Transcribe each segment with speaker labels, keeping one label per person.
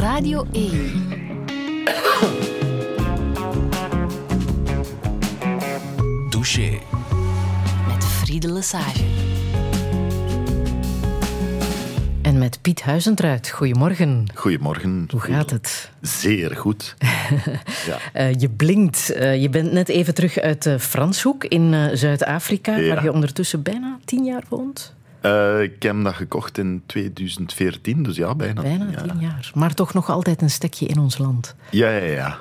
Speaker 1: Radio 1.
Speaker 2: Douche.
Speaker 1: Met Friede Lesage.
Speaker 3: En met Piet Huizentruid. Goedemorgen.
Speaker 4: Goedemorgen.
Speaker 3: Hoe gaat het?
Speaker 4: Zeer goed.
Speaker 3: ja. Uh, je blinkt. Uh, je bent net even terug uit de Franshoek in uh, Zuid-Afrika, ja. waar je ondertussen bijna tien jaar woont.
Speaker 4: Ik heb dat gekocht in 2014, dus ja, bijna,
Speaker 3: bijna
Speaker 4: tien, jaar.
Speaker 3: Maar toch nog altijd een stekje in ons land.
Speaker 4: Ja, ja, ja.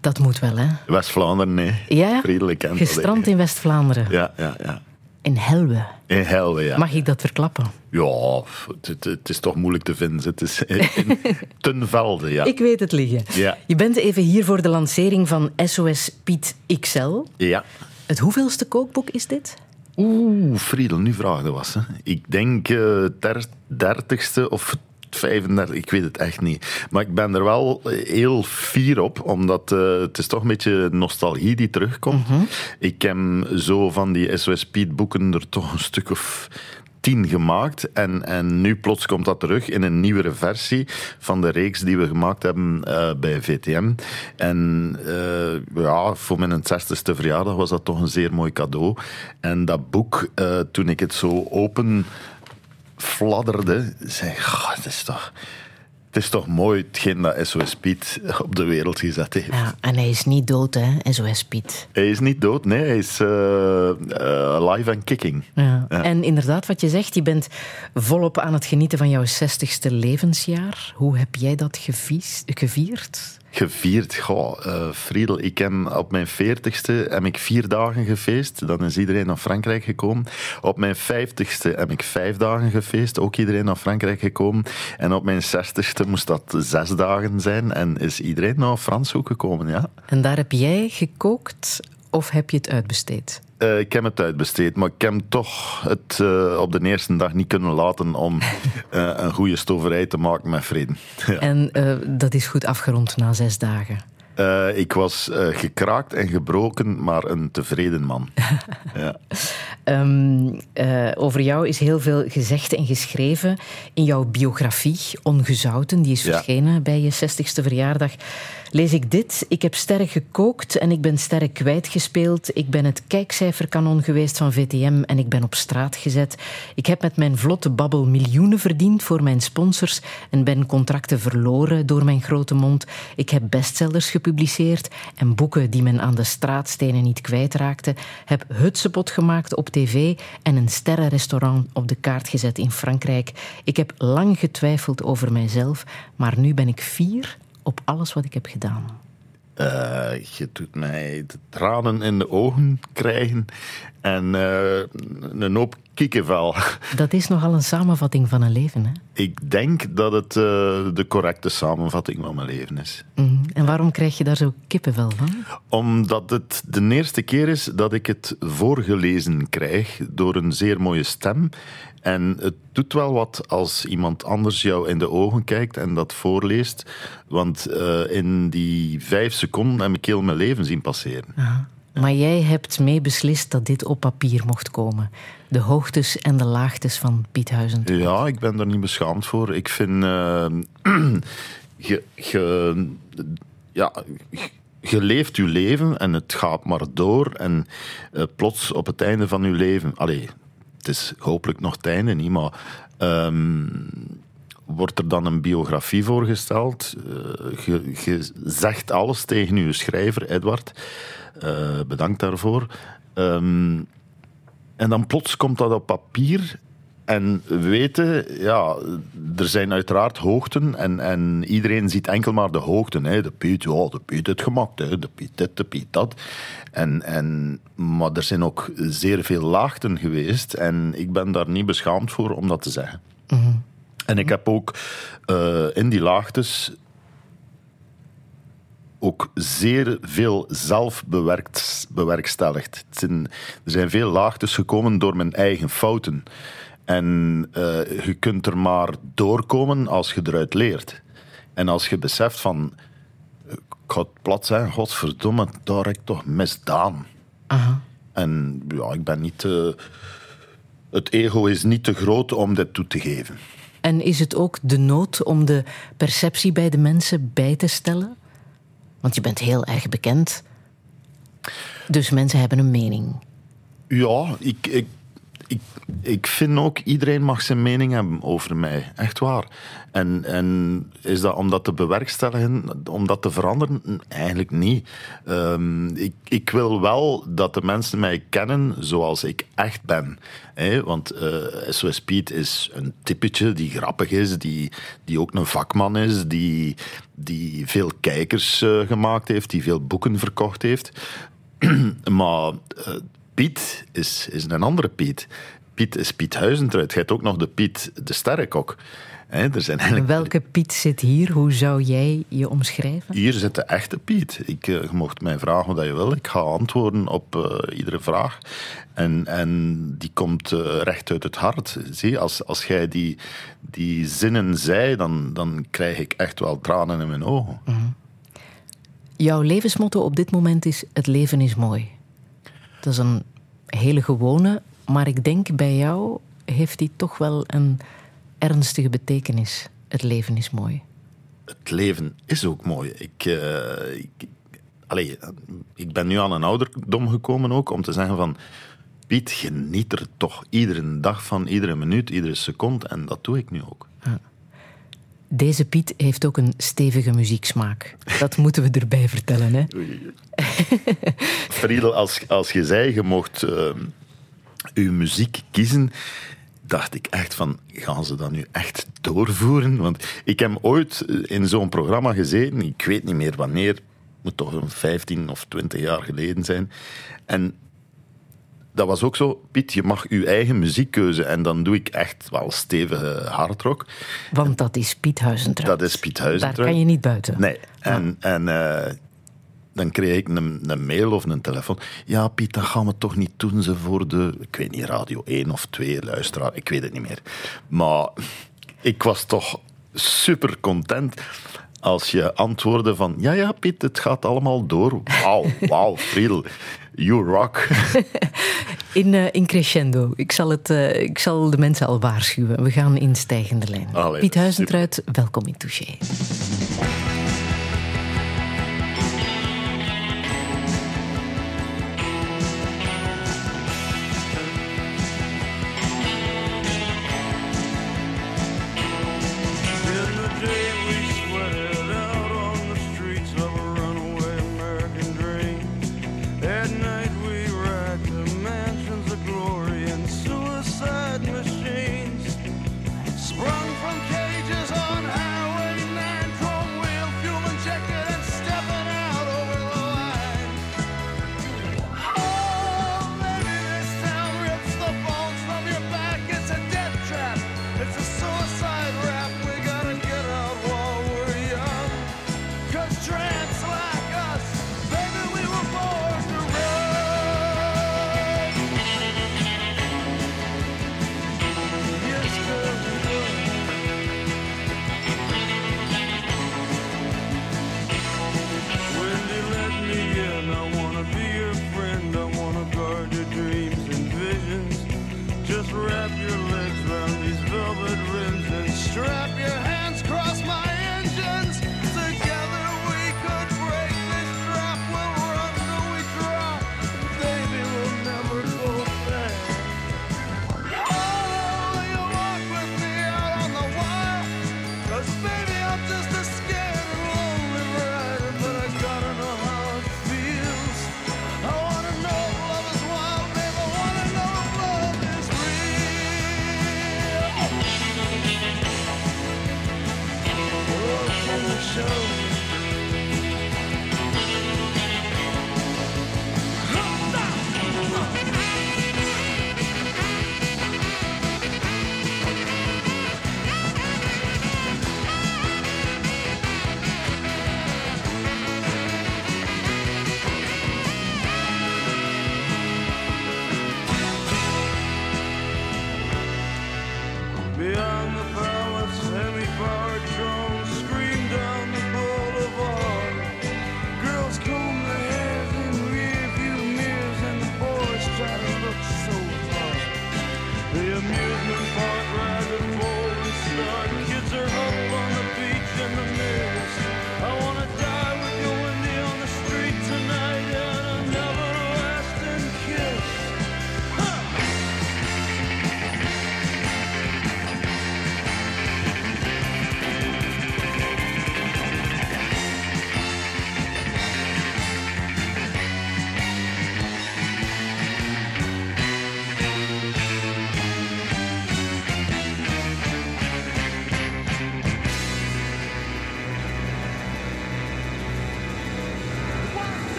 Speaker 3: Dat moet wel, hè?
Speaker 4: West-Vlaanderen, nee.
Speaker 3: Ja?
Speaker 4: Vriendelijk. En
Speaker 3: Gestrand in West-Vlaanderen.
Speaker 4: Ja, ja, ja.
Speaker 3: In Helwe.
Speaker 4: In Helwe, ja.
Speaker 3: Mag ik dat verklappen?
Speaker 4: Ja, het, het is toch moeilijk te vinden. Het is in Tunvelde, ja.
Speaker 3: Ik weet het liggen.
Speaker 4: Ja.
Speaker 3: Je bent even hier voor de lancering van SOS Piet XL.
Speaker 4: Ja.
Speaker 3: Het hoeveelste kookboek is dit?
Speaker 4: Oeh, Friedel, nu vraagde was. Hè. Ik denk uh, dertigste of 35, ik weet het echt niet. Maar ik ben er wel heel fier op, omdat uh, het is toch een beetje nostalgie die terugkomt.
Speaker 3: Mhm.
Speaker 4: Ik heb zo van die SOS Piet boeken er toch een stuk of tien gemaakt. En, en nu plots komt dat terug in een nieuwere versie van de reeks die we gemaakt hebben uh, bij VTM. En uh, ja, voor mijn 60ste verjaardag was dat toch een zeer mooi cadeau. En dat boek, uh, toen ik het zo open fladderde, zei ik, het is toch... Het is toch mooi hetgeen dat SOS Piet op de wereld gezet heeft.
Speaker 3: Ja, en hij is niet dood, hè, SOS Piet.
Speaker 4: Hij is niet dood, nee, hij is uh, uh, live and kicking.
Speaker 3: Ja. Ja. En inderdaad, wat je zegt, je bent volop aan het genieten van jouw 60ste levensjaar. Hoe heb jij dat gevies, gevierd?
Speaker 4: Gevierd? Goh, uh, Friedel, ik heb op mijn veertigste heb ik vier dagen gefeest. Dan is iedereen naar Frankrijk gekomen. Op mijn vijftigste heb ik vijf dagen gefeest. Ook iedereen naar Frankrijk gekomen. En op mijn zestigste moest dat zes dagen zijn. En is iedereen naar Franshoek gekomen, ja.
Speaker 3: En daar heb jij gekookt of heb je het uitbesteed?
Speaker 4: Uh, ik heb het uitbesteed, maar ik heb toch het uh, op de eerste dag niet kunnen laten om uh, een goede stoverij te maken met vrede.
Speaker 3: ja. En dat is goed afgerond na zes dagen?
Speaker 4: ik was gekraakt en gebroken, maar een tevreden man. ja.
Speaker 3: um, over jou is heel veel gezegd en geschreven in jouw biografie, Ongezouten, die is verschenen ja. bij je 60ste verjaardag lees ik dit. Ik heb sterk gekookt en ik ben sterk kwijtgespeeld. Ik ben het kijkcijferkanon geweest van VTM en ik ben op straat gezet. Ik heb met mijn vlotte babbel miljoenen verdiend voor mijn sponsors en ben contracten verloren door mijn grote mond. Ik heb bestsellers gepubliceerd en boeken die men aan de straatstenen niet kwijtraakte. Heb hutsepot gemaakt op tv en een sterrenrestaurant op de kaart gezet in Frankrijk. Ik heb lang getwijfeld over mijzelf, maar nu ben ik fier op alles wat ik heb gedaan?
Speaker 4: Uh, je doet mij de tranen in de ogen krijgen en uh, een hoop
Speaker 3: Dat is nogal een samenvatting van een leven, hè?
Speaker 4: Ik denk dat het uh, de correcte samenvatting van mijn leven is.
Speaker 3: Mm. En waarom krijg je daar zo kippenvel van?
Speaker 4: Omdat het de eerste keer is dat ik het voorgelezen krijg door een zeer mooie stem. En het doet wel wat als iemand anders jou in de ogen kijkt en dat voorleest. Want uh, in die vijf seconden heb ik heel mijn leven zien passeren.
Speaker 3: Aha. Maar jij hebt mee beslist dat dit op papier mocht komen. De hoogtes en de laagtes van Piet Huizen.
Speaker 4: Ja, ik ben daar niet beschaamd voor. Ik vind... Ge, ge, ja, je leeft je leven en het gaat maar door. En uh, plots op het einde van je leven... Allee, het is hopelijk nog het einde niet, maar... Um, wordt er dan een biografie voorgesteld. Je, je, zegt alles tegen je schrijver, Edward. Uh, bedankt daarvoor. Um, en dan plots komt dat op papier. En weten, ja, er zijn uiteraard hoogten en, en iedereen ziet enkel maar de hoogten. Hè. De Piet, de Piet het gemaakt, hè. de Piet dit, de Piet dat. En, en, maar er zijn ook zeer veel laagten geweest en ik ben daar niet beschaamd voor om dat te zeggen.
Speaker 3: Mm.
Speaker 4: En ik heb ook uh, in die laagtes ook zeer veel zelf bewerkt, bewerkstelligd. Zijn, er zijn veel laagtes gekomen door mijn eigen fouten. En uh, je kunt er maar doorkomen als je eruit leert. En als je beseft van... Ik ga het plat zijn, godverdomme, daar heb ik toch misdaan.
Speaker 3: Aha.
Speaker 4: En ja, ik ben niet... Uh, het ego is niet te groot om dit toe te geven.
Speaker 3: En is het ook de nood om de perceptie bij de mensen bij te stellen? Want je bent heel erg bekend. Dus mensen hebben een mening.
Speaker 4: Ja, ik, ik, ik, ik vind ook iedereen mag zijn mening hebben over mij. Echt waar. En, en is dat om dat te bewerkstelligen, om dat te veranderen? Eigenlijk niet. Ehm, ik, ik wil wel dat de mensen mij kennen zoals ik echt ben. Want uh, eh, SOS Piet is een typetje die grappig is, die, die ook een vakman is, die, die veel kijkers uh, gemaakt heeft, die veel boeken verkocht heeft. maar uh, Piet is, is een andere Piet. Piet is Piet Huizentruid. Je hebt ook nog de Piet de Sterrenkok. He, er zijn eigenlijk...
Speaker 3: Welke Piet zit hier? Hoe zou jij je omschrijven?
Speaker 4: Hier zit de echte Piet. Ik, uh, je mocht mij vragen wat je wil. Ik ga antwoorden op uh, iedere vraag. En, en die komt uh, recht uit het hart. Zie, als, als jij die, die zinnen zei, dan, dan krijg ik echt wel tranen in mijn ogen. Mm -hmm.
Speaker 3: Jouw levensmotto op dit moment is: Het leven is mooi. Dat is een hele gewone, maar ik denk bij jou heeft die toch wel een ernstige betekenis. Het leven is mooi.
Speaker 4: Het leven is ook mooi. Ik, uh, ik, allez, ik ben nu aan een ouderdom gekomen ook om te zeggen van... Piet, geniet er toch iedere dag van, iedere minuut, iedere seconde. En dat doe ik nu ook.
Speaker 3: Deze Piet heeft ook een stevige muzieksmaak. Dat moeten we erbij vertellen. Hè?
Speaker 4: Friedel, als, als je zei, je mocht uh, uw muziek kiezen, dacht ik echt van, gaan ze dat nu echt doorvoeren? Want ik heb ooit in zo'n programma gezeten, ik weet niet meer wanneer, moet toch een 15 of 20 jaar geleden zijn. En dat was ook zo, Piet, je mag je eigen muziekkeuze. En dan doe ik echt wel stevige hardrock.
Speaker 3: Want dat is Piet Huizentruid.
Speaker 4: Dat is Piet Huizentruid.
Speaker 3: Daar kan je niet buiten.
Speaker 4: Nee. En, en uh, dan kreeg ik een, een, mail of een telefoon. Ja, Piet, dat gaan we toch niet doen ze voor de, ik weet niet, Radio 1 of 2 luisteraar. Ik weet het niet meer. Maar ik was toch super content als je antwoordde van ja, ja, Piet, het gaat allemaal door. Wauw, wauw, Friedel. You rock.
Speaker 3: in, uh, in crescendo. Ik zal, het, uh, ik zal de mensen al waarschuwen. We gaan in stijgende lijn.
Speaker 4: Allee,
Speaker 3: Piet Huizentruid, welkom in Touché.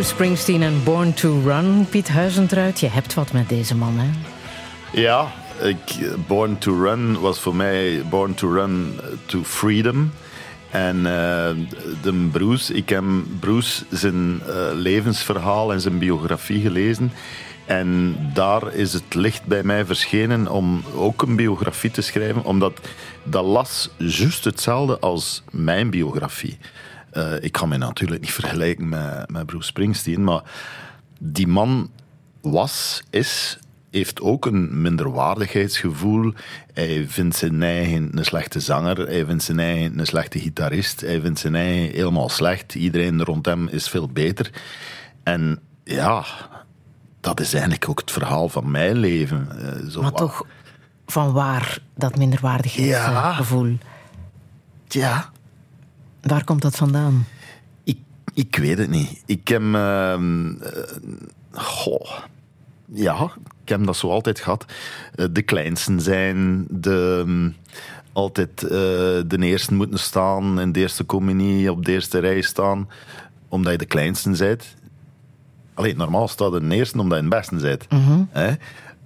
Speaker 3: Bruce Springsteen en Born to Run. Piet Huizentruid, je hebt wat met deze man, hè?
Speaker 4: Ja, ik, Born to Run was voor mij Born to Run to Freedom. En uh, de Bruce, ik heb Bruce zijn uh, levensverhaal en zijn biografie gelezen. En daar is het licht bij mij verschenen om ook een biografie te schrijven, omdat dat las juist hetzelfde als mijn biografie. Uh, ik kan mij natuurlijk niet vergelijken met, met Bruce Springsteen, maar die man was, is, heeft ook een minderwaardigheidsgevoel. Hij vindt zijn eigen een slechte zanger, hij vindt zijn eigen een slechte gitarist, hij vindt zijn eigen helemaal slecht. Iedereen rond hem is veel beter. En ja, dat is eigenlijk ook het verhaal van mijn leven.
Speaker 3: Uh, zo maar toch, van waar dat minderwaardigheidsgevoel? Ja.
Speaker 4: ja.
Speaker 3: Waar komt dat vandaan?
Speaker 4: Ik, ik weet het niet. Ik heb... Uh, goh, ja, ik heb dat zo altijd gehad. Uh, de kleinsten zijn, de... Um, altijd uh, de eerste moeten staan, in de eerste communie, op de eerste rij staan, omdat je de kleinsten bent. Alleen normaal staat de eerste omdat je de beste bent. Mm -hmm.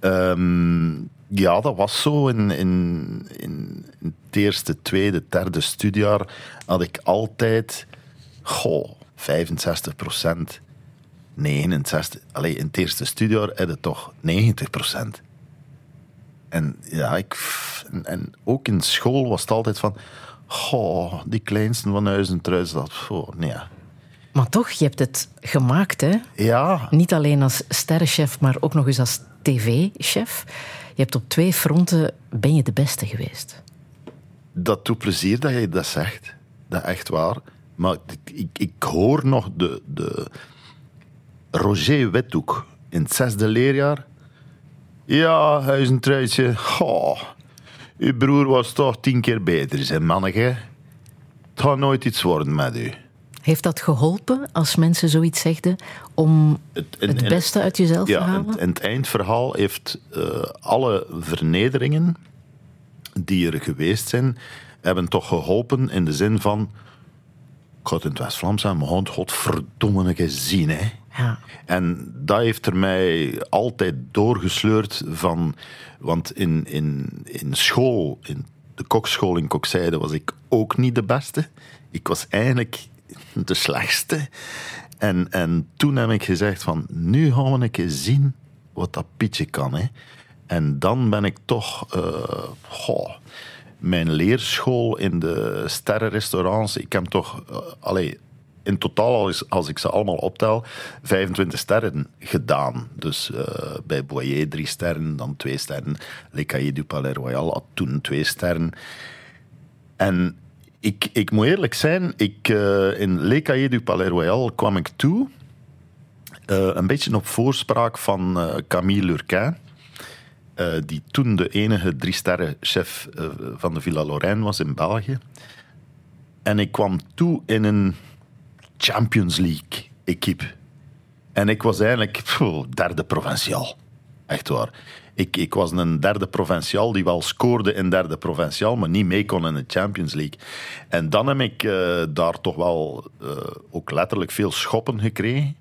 Speaker 4: um, ja, dat was zo. In, in, in, het eerste, tweede, derde studiejaar had ik altijd goh, 65 procent. 69. Allee, in het eerste studiejaar had het toch 90 procent. En ja, ik, en, en, ook in school was het altijd van. Goh, die kleinste van Huizen Truis, dat. Oh, nee.
Speaker 3: Maar toch, je hebt het gemaakt, hè?
Speaker 4: Ja.
Speaker 3: Niet alleen als sterrenchef, maar ook nog eens als tv-chef. Je hebt op twee fronten ben je de beste geweest.
Speaker 4: Dat doet plezier dat je dat zegt. Dat is echt waar. Maar ik, ik hoor nog de, de Roger Wethoek in het zesde leerjaar. Ja, huizentruitje. Oh, uw broer was toch tien keer beter, zijn manneke. Het gaat nooit iets worden met u.
Speaker 3: Heeft dat geholpen als mensen zoiets zegden om het, het beste uit jezelf
Speaker 4: ja,
Speaker 3: te halen?
Speaker 4: En het eindverhaal heeft uh, alle vernederingen die er geweest zijn, hebben toch geholpen in de zin van. Ik het in het West-Vlaams zijn, maar godverdomme een zien, hè.
Speaker 3: Ja.
Speaker 4: En dat heeft er mij altijd doorgesleurd van. Want in, in, in school, in de kokschool in Kokzijde, was ik ook niet de beste. Ik was eigenlijk de slechtste. En, en toen heb ik gezegd van, nu gaan we een zien wat dat Pietje kan. Hè. En dan ben ik toch... Uh, goh, mijn leerschool in de sterrenrestaurants, ik heb toch... Uh, allee, in totaal, als, als ik ze allemaal optel, 25 sterren gedaan. Dus uh, bij Boyer drie sterren, dan twee sterren. Le Cahiers du Palais Royal had toen twee sterren. En ik, ik moet eerlijk zijn, ik, uh, in Le Cahiers du Palais Royal kwam ik toe, uh, een beetje op voorspraak van uh, Camille Lurquin, die toen de enige drie-sterren-chef van de Villa Lorraine was in België. En ik kwam toe in een Champions League-equipe. En ik was eigenlijk derde provinciaal. Echt waar. Ik, ik was een derde provinciaal die wel scoorde in derde provinciaal, maar niet mee kon in de Champions League. En dan heb ik uh, daar toch wel uh, ook letterlijk veel schoppen gekregen.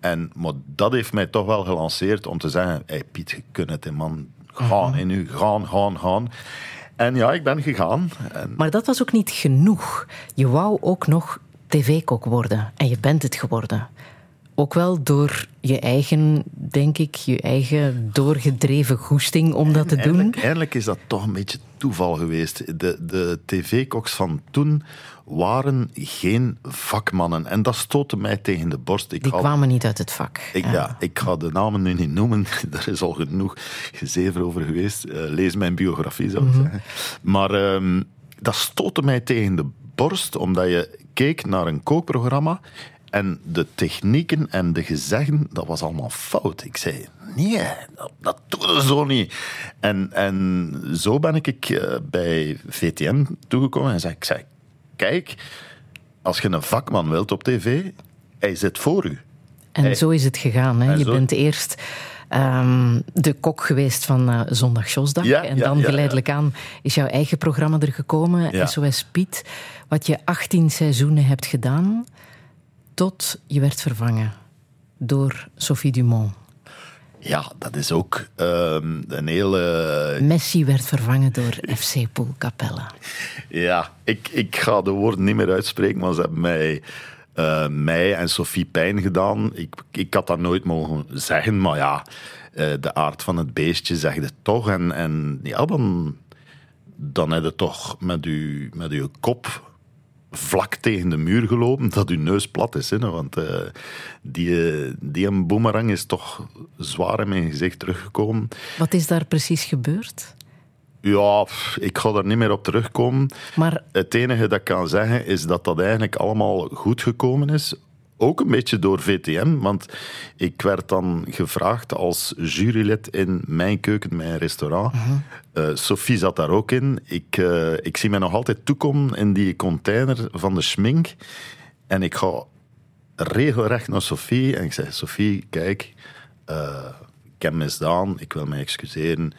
Speaker 4: En, maar dat heeft mij toch wel gelanceerd om te zeggen: hey Piet, je kunt het, man. Gaan, en nu gaan, gaan, gaan. En ja, ik ben gegaan. En...
Speaker 3: Maar dat was ook niet genoeg. Je wou ook nog tv-kok worden. En je bent het geworden. Ook wel door je eigen, denk ik, je eigen doorgedreven goesting om dat te doen.
Speaker 4: Eigenlijk is dat toch een beetje toeval geweest. De, de tv-koks van toen waren geen vakmannen. En dat stootte mij tegen de borst.
Speaker 3: Ik Die kwamen niet uit het vak.
Speaker 4: Ik, ja. ik ga de namen nu niet noemen. Daar is al genoeg gezever over geweest. Uh, lees mijn biografie, zou ik mm -hmm. zeggen. Maar um, dat stootte mij tegen de borst, omdat je keek naar een kookprogramma en de technieken en de gezegden, dat was allemaal fout. Ik zei, nee, dat, dat doen we zo niet. En, en zo ben ik uh, bij VTM toegekomen en zei, ik zei, kijk, als je een vakman wilt op tv, hij zit voor u.
Speaker 3: En hij, zo is het gegaan. Hè? Je zo... bent eerst um, de kok geweest van uh, Zondag.
Speaker 4: Ja,
Speaker 3: en dan
Speaker 4: ja,
Speaker 3: geleidelijk aan is jouw eigen programma er gekomen, SOS Piet. Wat je 18 seizoenen hebt gedaan tot je werd vervangen. door Sophie Dumont.
Speaker 4: Ja, dat is ook ehm, een hele...
Speaker 3: Messi werd vervangen door FC Poelcapelle.
Speaker 4: Ja, ik, ik ga de woorden niet meer uitspreken, maar ze hebben mij, eh, mij en Sophie pijn gedaan. Ik, ik had dat nooit mogen zeggen, maar ja, eh, de aard van het beestje zegt het toch. En, en ja, dan, dan heb je toch met je, met uw kop vlak tegen de muur gelopen dat uw neus plat is. Hè? Want uh, die, die een boemerang is toch zwaar in mijn gezicht teruggekomen.
Speaker 3: Wat is daar precies gebeurd?
Speaker 4: Ja, ik ga daar niet meer op terugkomen.
Speaker 3: Maar...
Speaker 4: Het enige dat ik kan zeggen is dat dat eigenlijk allemaal goed gekomen is ook een beetje door VTM, want ik werd dan gevraagd als jurylid in Mijn Keuken, Mijn Restaurant. Uh Sophie zat daar ook in. Ik, uh, ik zie mij nog altijd toekomen in die container van de schmink. En ik ga regelrecht naar Sophie en ik zeg, Sophie, kijk, uh, ik heb misdaan, ik wil mij excuseren.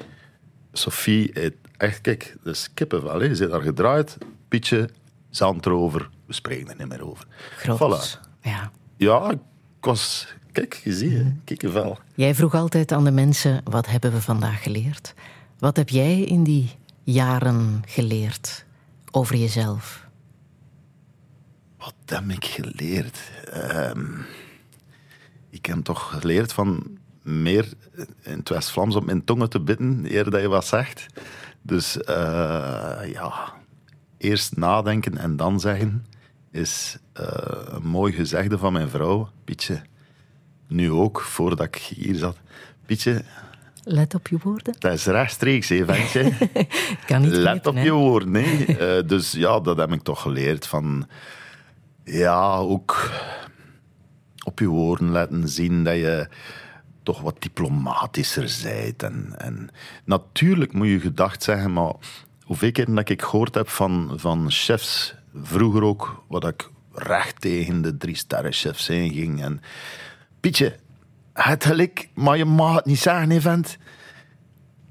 Speaker 4: Sophie, echt, kijk, dus kippenvel, hè. ze zit daar gedraaid, Pietje, zand erover, we spreken er niet meer over.
Speaker 3: Voilà. Ja.
Speaker 4: Ja, ik was... Kijk, je ziet, mm. kikkenvel.
Speaker 3: Jij vroeg altijd aan de mensen, wat hebben we vandaag geleerd? Wat heb jij in die jaren geleerd over jezelf?
Speaker 4: Wat heb ik geleerd? Um, ik heb toch geleerd van meer in het West-Vlaams op mijn tongen te bidden, eer dat je wat zegt. Dus uh, ja, eerst nadenken en dan zeggen is uh, een mooi gezegde van mijn vrouw, Pietje. Nu ook, voordat ik hier zat. Pietje.
Speaker 3: Let op je woorden.
Speaker 4: Dat is rechtstreeks, hè, ventje.
Speaker 3: kan niet
Speaker 4: Let op je woorden, hè. Uh, dus ja, dat heb ik toch geleerd. Van, ja, ook op je woorden laten zien dat je toch wat diplomatischer bent. En, en natuurlijk moet je gedacht zeggen, maar hoeveel keer dat ik gehoord heb van, van chefs vroeger ook, wat ik recht tegen de drie sterrenchefs heen ging. En Pietje, het gelijk, maar je mag het niet zeggen, event.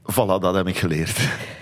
Speaker 4: Voilà, dat heb ik geleerd.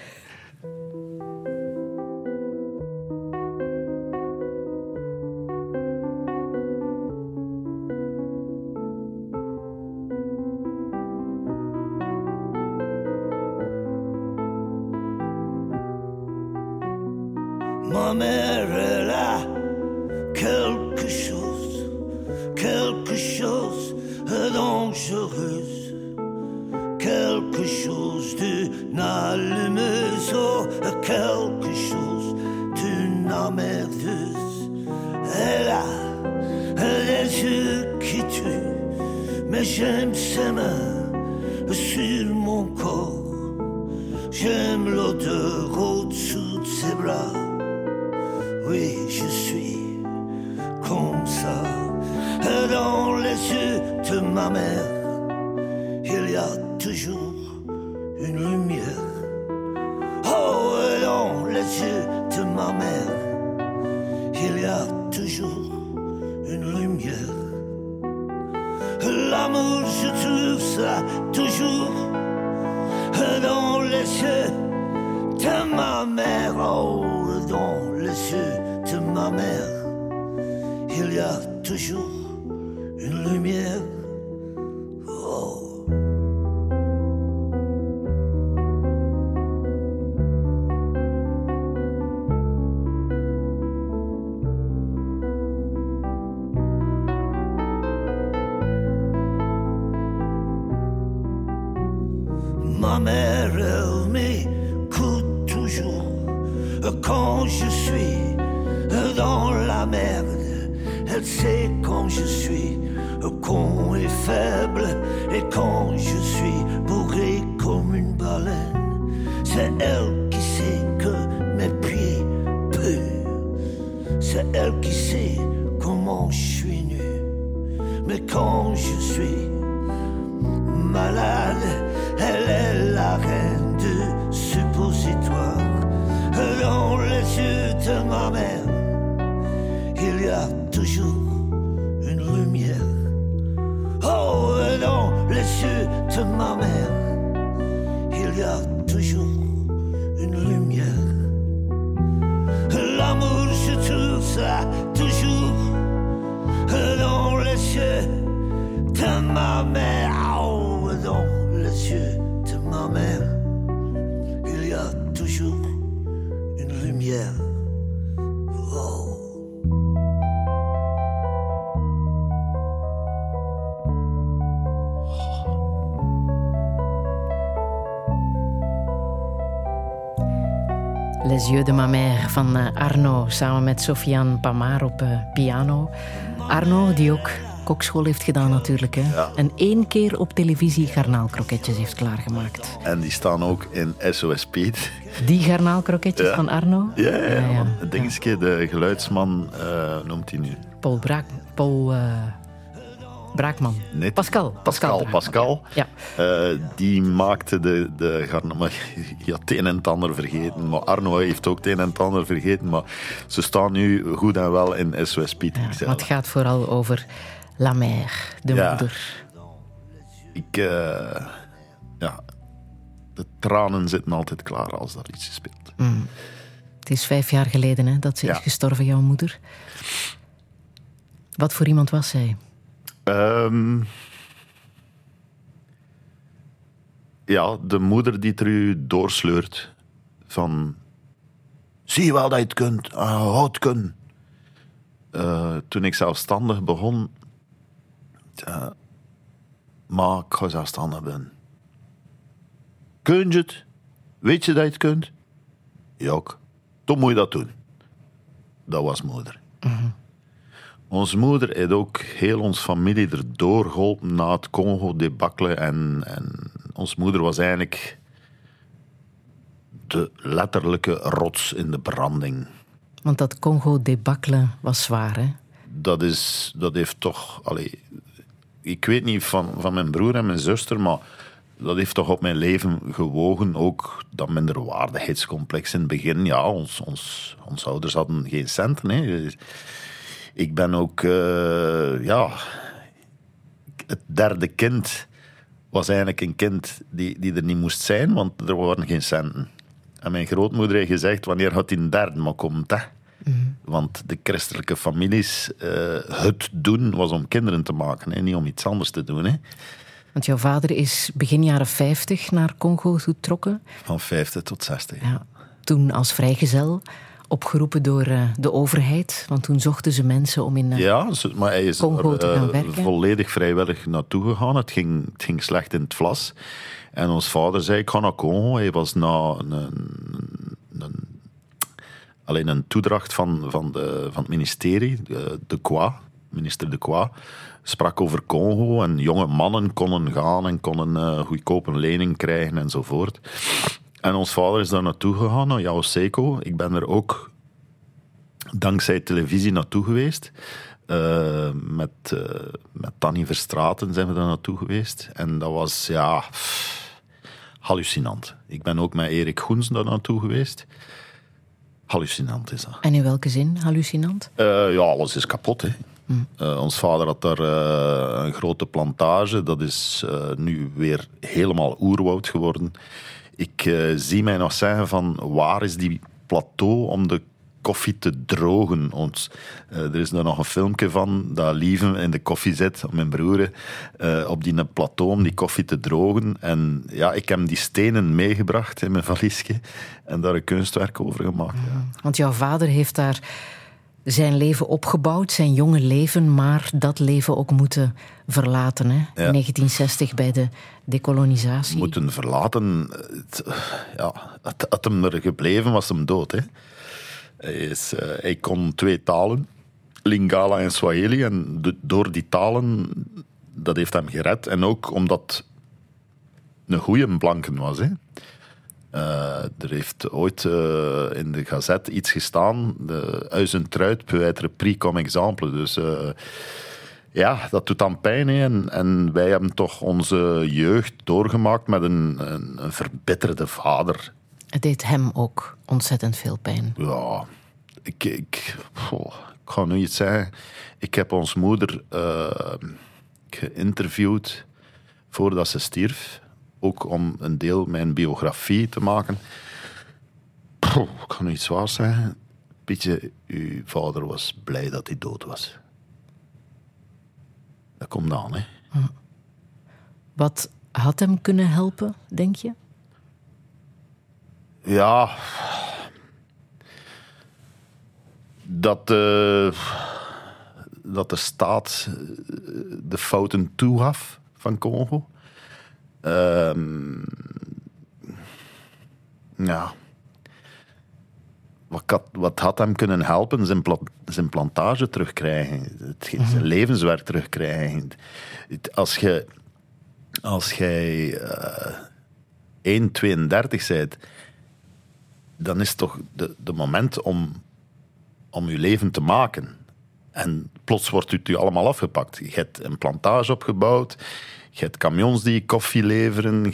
Speaker 5: toujours dans les yeux de ma mère. Oh, dans les yeux de ma mère, il y a toujours une lumière. Yeux de ma mère
Speaker 3: van eh, Arno samen met Sofiane Pamar op eh, piano. Arno, die ook kokschool heeft gedaan natuurlijk. Hè? En één keer op televisie garnaalkroketjes heeft klaargemaakt.
Speaker 4: En die staan ook in SOS Piet.
Speaker 3: Die garnaalkroketjes
Speaker 4: Ja.
Speaker 3: van Arno?
Speaker 4: Ja, ja, ja. dingetje, de geluidsman, eh, noemt hij nu.
Speaker 3: Paul Braak... Paul... Braakman. Pascal.
Speaker 4: Pascal,
Speaker 3: Braakman,
Speaker 4: Pascal.
Speaker 3: Ja.
Speaker 4: Eh, die maakte de, de garna... Maar je had het een en het ander vergeten. Maar Arno heeft ook het een en het ander vergeten. Maar ze staan nu goed en wel in SOS Piet.
Speaker 3: Ja, het gaat vooral over La de
Speaker 4: Ja.
Speaker 3: moeder.
Speaker 4: Ik... eh, ja... De tranen zitten altijd klaar als daar iets speelt.
Speaker 3: Het is vijf jaar geleden hè, dat ze
Speaker 4: Ja.
Speaker 3: is gestorven, jouw moeder. Wat voor iemand was zij?
Speaker 4: Ehm, ja, de moeder die er u doorsleurt van... Zie je wel dat je het kunt, uh, houd kunnen. Eh, toen ik zelfstandig begon... ja, maar ik ga zelfstandig ben. Kun je het? Weet je dat je het kunt? Ja, ook. dan moet je dat doen. Dat was moeder. Onze moeder heeft ook heel onze familie erdoor geholpen na het Congo-debakkelen. En, en onze moeder was eigenlijk de letterlijke rots in de branding.
Speaker 3: Want dat Congo-debakkele was zwaar, hè?
Speaker 4: Dat, is, dat heeft toch... Allee, ik weet niet van, van mijn broer en mijn zuster, maar dat heeft toch op mijn leven gewogen. Ook dat minderwaardigheidscomplex in het begin. Ja, ons, ons, onze ouders hadden geen centen. Hè. Ik ben ook... eh, ja, het derde kind was eigenlijk een kind die, die er niet moest zijn, want er waren geen centen. En mijn grootmoeder heeft gezegd, wanneer gaat die een derde maar komt, hè? Want de christelijke families, eh, het doen was om kinderen te maken, hè? niet om iets anders te doen. Hè?
Speaker 3: Want jouw vader is begin jaren 50 naar Congo getrokken.
Speaker 4: Van 50 tot 60.
Speaker 3: Ja, toen als vrijgezel, opgeroepen door eh, de overheid. Want toen zochten ze mensen om in... eh,
Speaker 4: Ja, maar hij is
Speaker 3: Congo te gaan
Speaker 4: eh,
Speaker 3: werken?
Speaker 4: volledig vrijwillig naartoe gegaan. Het ging, het ging slecht in het vlas. En ons vader zei, ik ga naar Congo. Hij was na een, een, een- alleen een toedracht van, van, de, van het ministerie, de, de Kwa, minister de Kwa, sprak over Congo. En jonge mannen konden gaan en konden goedkoop een lening krijgen enzovoort. En ons vader is daar naartoe gegaan, naar Jaoseko. Ik ben er ook dankzij televisie naartoe geweest. Eh, met, eh, met Tanny Verstraten zijn we daar naartoe geweest. En dat was, ja, pff, hallucinant. Ik ben ook met Erik Goens daar naartoe geweest. Hallucinant is dat.
Speaker 3: En in welke zin? Hallucinant?
Speaker 4: Eh, ja, alles is kapot. Hè. Eh, ons vader had daar een grote plantage. Dat is nu weer helemaal oerwoud geworden. Ik eh, zie mij nog zeggen van waar is die plateau om de koffie te drogen. Ons, eh, er is daar nog een filmpje van dat Lieven in de koffie zit, mijn broer, eh, op die plateau om die koffie te drogen. En ja, ik heb die stenen meegebracht in mijn valiesje en daar een kunstwerk over gemaakt. Ja.
Speaker 3: Want jouw vader heeft daar zijn leven opgebouwd, zijn jonge leven, maar dat leven ook moeten verlaten. Hè? In 1960 bij de decolonisatie.
Speaker 4: moeten verlaten. Het, ja, had, had hem er gebleven, was hem dood. Hè. Hij, is, eh, hij kon twee talen, Lingala en Swahili. En de- door die talen, dat heeft hem gered. En ook omdat een goede blanken was. Hè. Eh, er heeft ooit eh, in de gazet iets gestaan. De Uizentruid peut être pris comme exemple. Dus eh, ja, dat doet dan pijn. Hè. En, en wij hebben toch onze jeugd doorgemaakt met een, een, een verbitterde vader.
Speaker 3: Het deed hem ook ontzettend veel pijn.
Speaker 4: Ja, ik, ik, ga nu iets zeggen. Ik heb ons moeder geïnterviewd voordat ze stierf. Ook om een deel mijn biografie te maken. Ik ga nu iets zwaars zeggen. Pietje, uw vader was blij dat hij dood was. Dat komt aan, hè.
Speaker 3: Wat had hem kunnen helpen, denk je?
Speaker 4: Ja. Dat de, dat de staat eh, de fouten toegaf van Congo. Ehm, ja. Wat had, wat had hem kunnen helpen? Zijn, pla- zijn plantage terugkrijgen. Het, zijn levenswerk terugkrijgen. Het- Als je als jij eh 1,32 bent, dan is het toch de, de moment om, om je leven te maken. En plots wordt het u allemaal afgepakt. Je hebt een plantage opgebouwd, je hebt camions die koffie leveren, eh,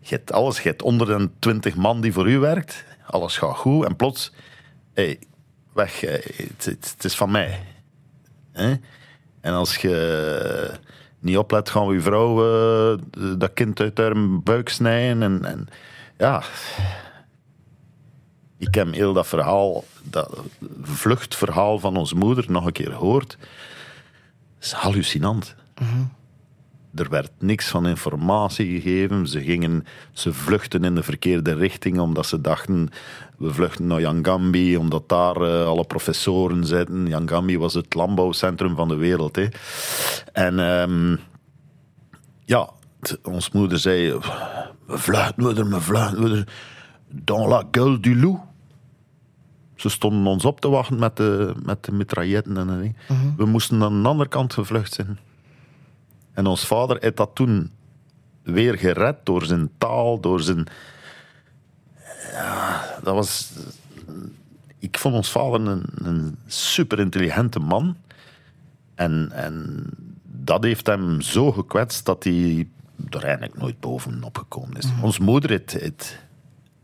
Speaker 4: je hebt alles. Je hebt 120 man die voor u werkt, alles gaat goed en plots, hey, weg, eh, het, is van mij. En als je niet oplet, gaan we je vrouw eh, dat kind uit haar buik snijden. En, ja, ik heb heel dat verhaal, dat vluchtverhaal van onze moeder nog een keer gehoord. Dat is hallucinant. Er werd niks van informatie gegeven. Ze, gingen, ze vluchten in de verkeerde richting omdat ze dachten we vluchten naar Yangambi omdat daar eh, alle professoren zitten. Yangambi was het landbouwcentrum van de wereld. Hè. En ehm, ja, ons moeder zei we vluchten, moeder, we vluchten, moeder. Dans la gueule du loup. Ze stonden ons op te wachten met de, met de mitrailletten en dat ding. We moesten aan de andere kant gevlucht zijn. En ons vader heeft dat toen weer gered door zijn taal, door zijn. Ja, dat was. Ik vond ons vader een, een super intelligente man. En, en dat heeft hem zo gekwetst dat hij er eigenlijk nooit bovenop gekomen is. Ons moeder heeft, heeft,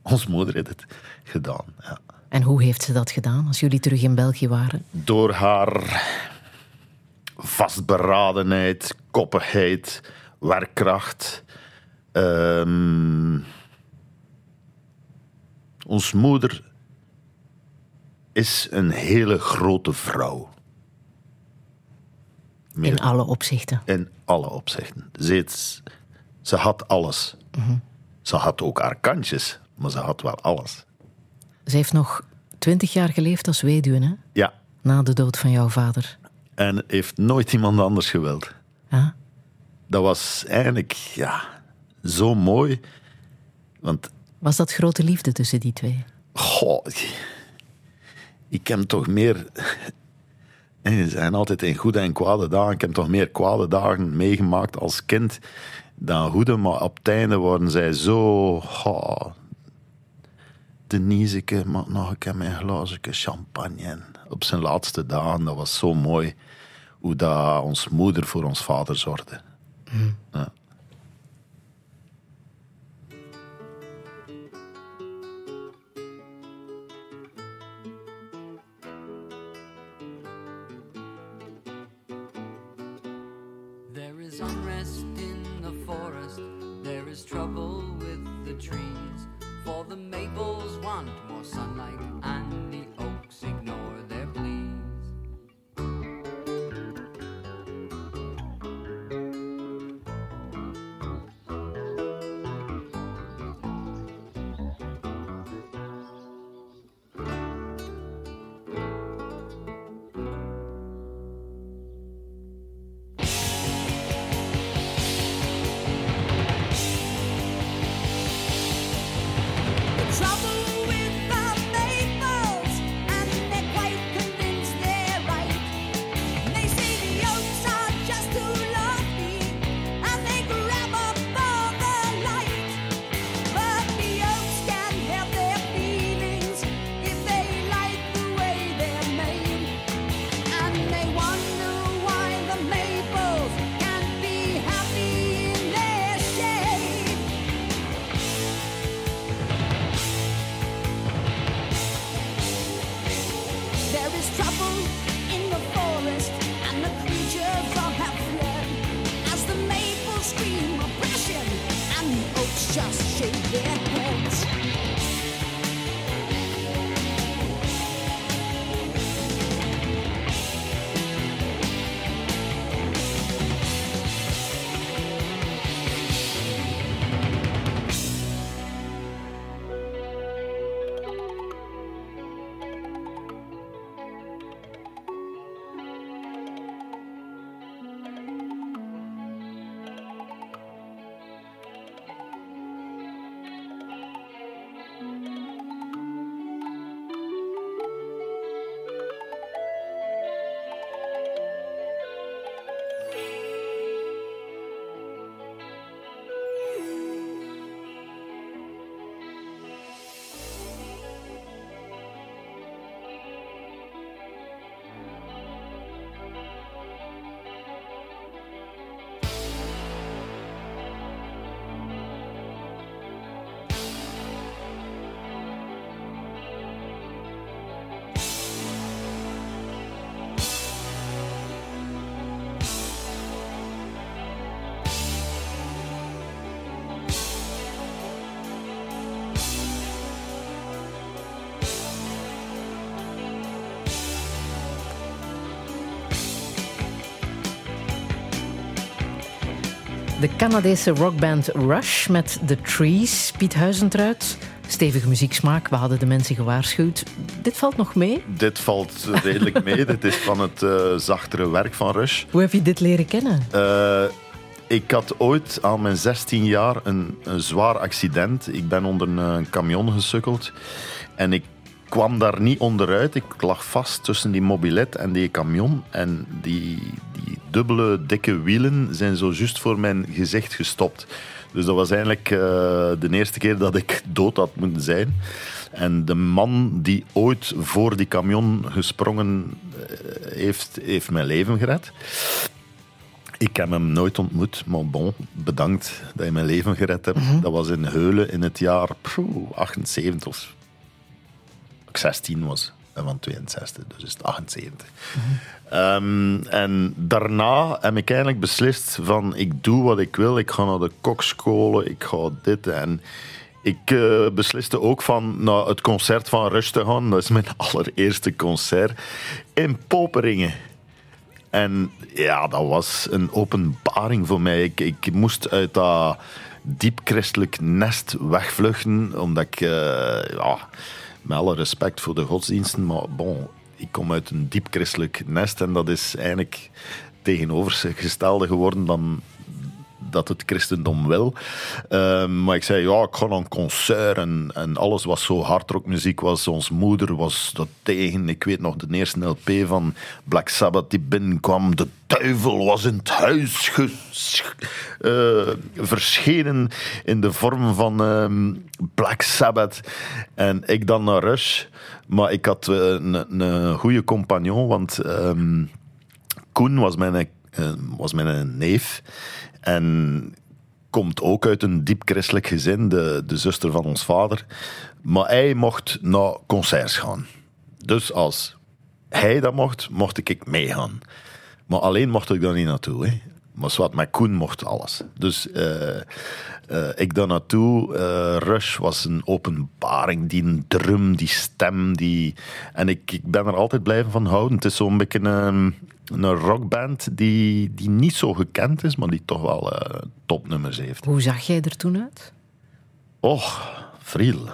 Speaker 4: ons moeder heeft het gedaan. Ja.
Speaker 3: En hoe heeft ze dat gedaan als jullie terug in België waren?
Speaker 4: door haar vastberadenheid, koppigheid, werkkracht. Ehm ons moeder is een hele grote vrouw. Meer
Speaker 3: In alle opzichten.
Speaker 4: in alle opzichten. Ze, ze had alles. Ze had ook haar kantjes, maar ze had wel alles.
Speaker 3: Ze heeft nog twintig jaar geleefd als weduwe, hè?
Speaker 4: Ja,
Speaker 3: Na de dood van jouw vader.
Speaker 4: En heeft nooit iemand anders gewild.
Speaker 3: Ja?
Speaker 4: dat was eigenlijk ja, zo mooi. Want
Speaker 3: Was dat grote liefde tussen die twee?
Speaker 4: goh, ik heb toch meer. Ze zijn altijd in goede en kwade dagen. Ik heb toch meer kwade dagen meegemaakt als kind dan goede. Maar op het einde worden zij zo. Oh, Deniseke, maar nog een keer mijn champagne. Op zijn laatste dagen, dat was zo mooi. Hoe dat ons moeder voor ons vader zorgde. Ja.
Speaker 6: There is unrest in the forest, there is trouble with the trees. For the maples want more sunlight, and
Speaker 3: De Canadese rockband Rush met The Trees. Piet Huizentruid, stevige muzieksmaak. We hadden de mensen gewaarschuwd. Dit valt nog mee.
Speaker 4: Dit valt redelijk mee. dit is van het uh, zachtere werk van Rush.
Speaker 3: Hoe heb je dit leren kennen?
Speaker 4: Uh, ik had ooit aan mijn 16 jaar een, een zwaar accident. Ik ben onder een camion gesukkeld. En ik kwam daar niet onderuit. Ik lag vast tussen die mobilet en die camion. En die, die dubbele dikke wielen zijn zo juist voor mijn gezicht gestopt. Dus dat was eigenlijk uh, de eerste keer dat ik dood had moeten zijn. En de man die ooit voor die camion gesprongen uh, heeft, heeft mijn leven gered. Ik heb hem nooit ontmoet, maar bon, bedankt dat je mijn leven gered hebt. Mm -hmm. Dat was in Heulen in het jaar pff, 78 of ik 16 was. Van 62, dus is het 78. Mm-hmm. Um, en daarna heb ik eigenlijk beslist van ik doe wat ik wil. Ik ga naar de kokscholen, ik ga dit en... Ik uh, besliste ook van naar het concert van Rush te gaan. Dat is mijn allereerste concert in Poperingen. En ja, dat was een openbaring voor mij. Ik, ik moest uit dat diep christelijk nest wegvluchten, omdat ik... Uh, ja, met alle respect voor de godsdiensten, maar bon, ik kom uit een diep christelijk nest en dat is eigenlijk tegenovergestelde geworden dan dat het christendom wil. Uh, maar ik zei, ja, ik ga naar een concert en, en alles was zo hardrockmuziek was. Ons moeder was dat tegen. Ik weet nog de eerste LP van Black Sabbath die binnenkwam. De duivel was in het huis uh, verschenen in de vorm van uh, Black Sabbath. En ik dan naar Rush. Maar ik had een, een goede compagnon, want ehm, Koen was mijn, was mijn neef. En komt ook uit een diep christelijk gezin, de, de zuster van ons vader. Maar hij mocht naar concerts gaan. Dus als hij dat mocht, mocht ik meegaan. Maar alleen mocht ik daar niet naartoe. Hè. Maar zwart, met Koen mocht alles. Dus uh, uh, ik daar naartoe. Uh, Rush was een openbaring. Die drum, die stem. Die... En ik, ik ben er altijd blijven van houden. Het is zo'n beetje een, een rockband die, die niet zo gekend is, maar die toch wel topnummers heeft.
Speaker 3: Hoe zag jij er toen uit?
Speaker 4: Och, vriel.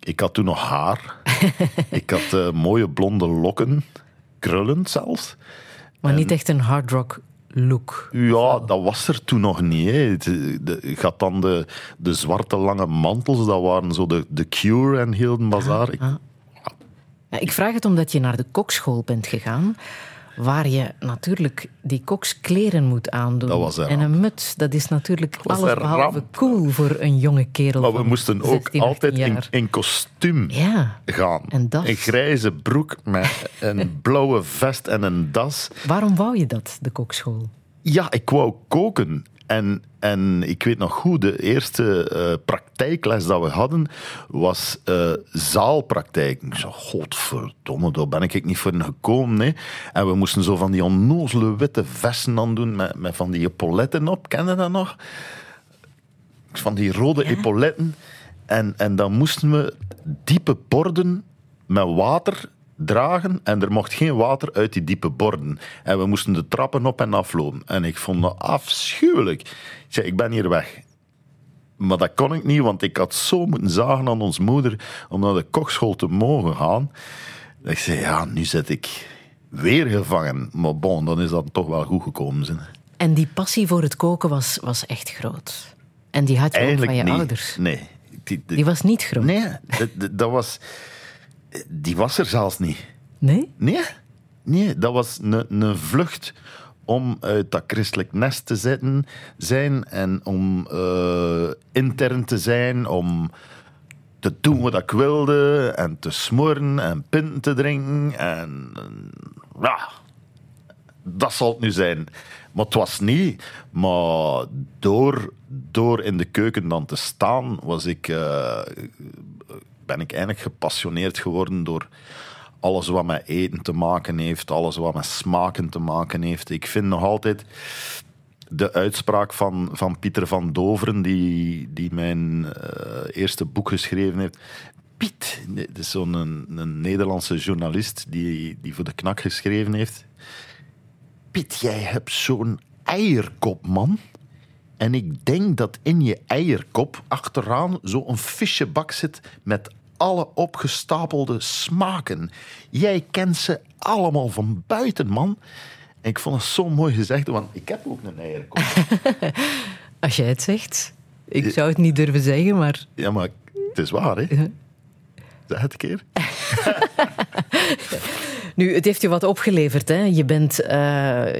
Speaker 4: Ik had toen nog haar. ik had mooie blonde lokken. Krullend zelfs.
Speaker 3: Maar en... niet echt een hard rock look.
Speaker 4: Ja, dat was er toen nog niet. Hè. Je had dan de, de zwarte lange mantels, dat waren zo de, de Cure en heel de bazaar.
Speaker 3: Ah, ah. Ja, ik vraag het omdat je naar de kokschool bent gegaan waar je natuurlijk die kokskleren moet aandoen. En een muts, dat is natuurlijk alles behalve cool voor een jonge kerel.
Speaker 4: Maar we moesten ook altijd in, in, kostuum
Speaker 3: ja.
Speaker 4: gaan.
Speaker 3: En das.
Speaker 4: Een grijze broek met een blauwe vest en een das.
Speaker 3: Waarom wou je dat, de kokschool?
Speaker 4: Ja, ik wou koken. En, en ik weet nog goed, de eerste uh, praktijkles dat we hadden was uh, zaalpraktijk. Ik zei, godverdomme, daar ben ik niet voor gekomen. Hè. En we moesten zo van die onnozele witte vesten aan doen met, met van die epauletten op. Ken je dat nog? Van die rode ja. epauletten. En, en dan moesten we diepe borden met water dragen en er mocht geen water uit die diepe borden. En we moesten de trappen op en aflopen. En ik vond dat afschuwelijk. Ik zei, ik ben hier weg. Maar dat kon ik niet, want ik had zo moeten zagen aan ons moeder om naar de kokschool te mogen gaan. Ik zei, ja, nu zit ik weer gevangen. Maar bon, dan is dat toch wel goed gekomen. Zijn.
Speaker 3: En die passie voor het koken was, was echt groot? En die had je
Speaker 4: Eigenlijk
Speaker 3: ook van je
Speaker 4: niet.
Speaker 3: ouders?
Speaker 4: Nee.
Speaker 3: Die, die, die, was niet groot?
Speaker 4: Nee, dat, dat was die was er zelfs niet.
Speaker 3: Nee?
Speaker 4: Nee, nee dat was een, een vlucht om uit dat christelijk nest te zitten, zijn en om uh, intern te zijn, om te doen wat ik wilde en te smoren en pinten te drinken. En ja, dat zal het nu zijn. Maar het was niet. Maar door, door in de keuken dan te staan, was ik, uh, ben ik eigenlijk gepassioneerd geworden door alles wat met eten te maken heeft, alles wat met smaken te maken heeft. Ik vind nog altijd de uitspraak van, van Pieter van Doveren, die, die mijn uh, eerste boek geschreven heeft. Piet, dat is zo'n een, Nederlandse journalist die, die voor de knak geschreven heeft. Piet, jij hebt zo'n eierkop, man. En ik denk dat in je eierkop achteraan zo'n fichebak zit met alle opgestapelde smaken. Jij kent ze allemaal van buiten, man. En ik vond het zo mooi gezegd, want ik heb ook een eierkop.
Speaker 3: Als jij het zegt. Ik zou het niet durven zeggen, maar
Speaker 4: ja, maar het is waar, hè? Zeg het een keer.
Speaker 3: Nu, het heeft je wat opgeleverd. Hè? Je bent eh,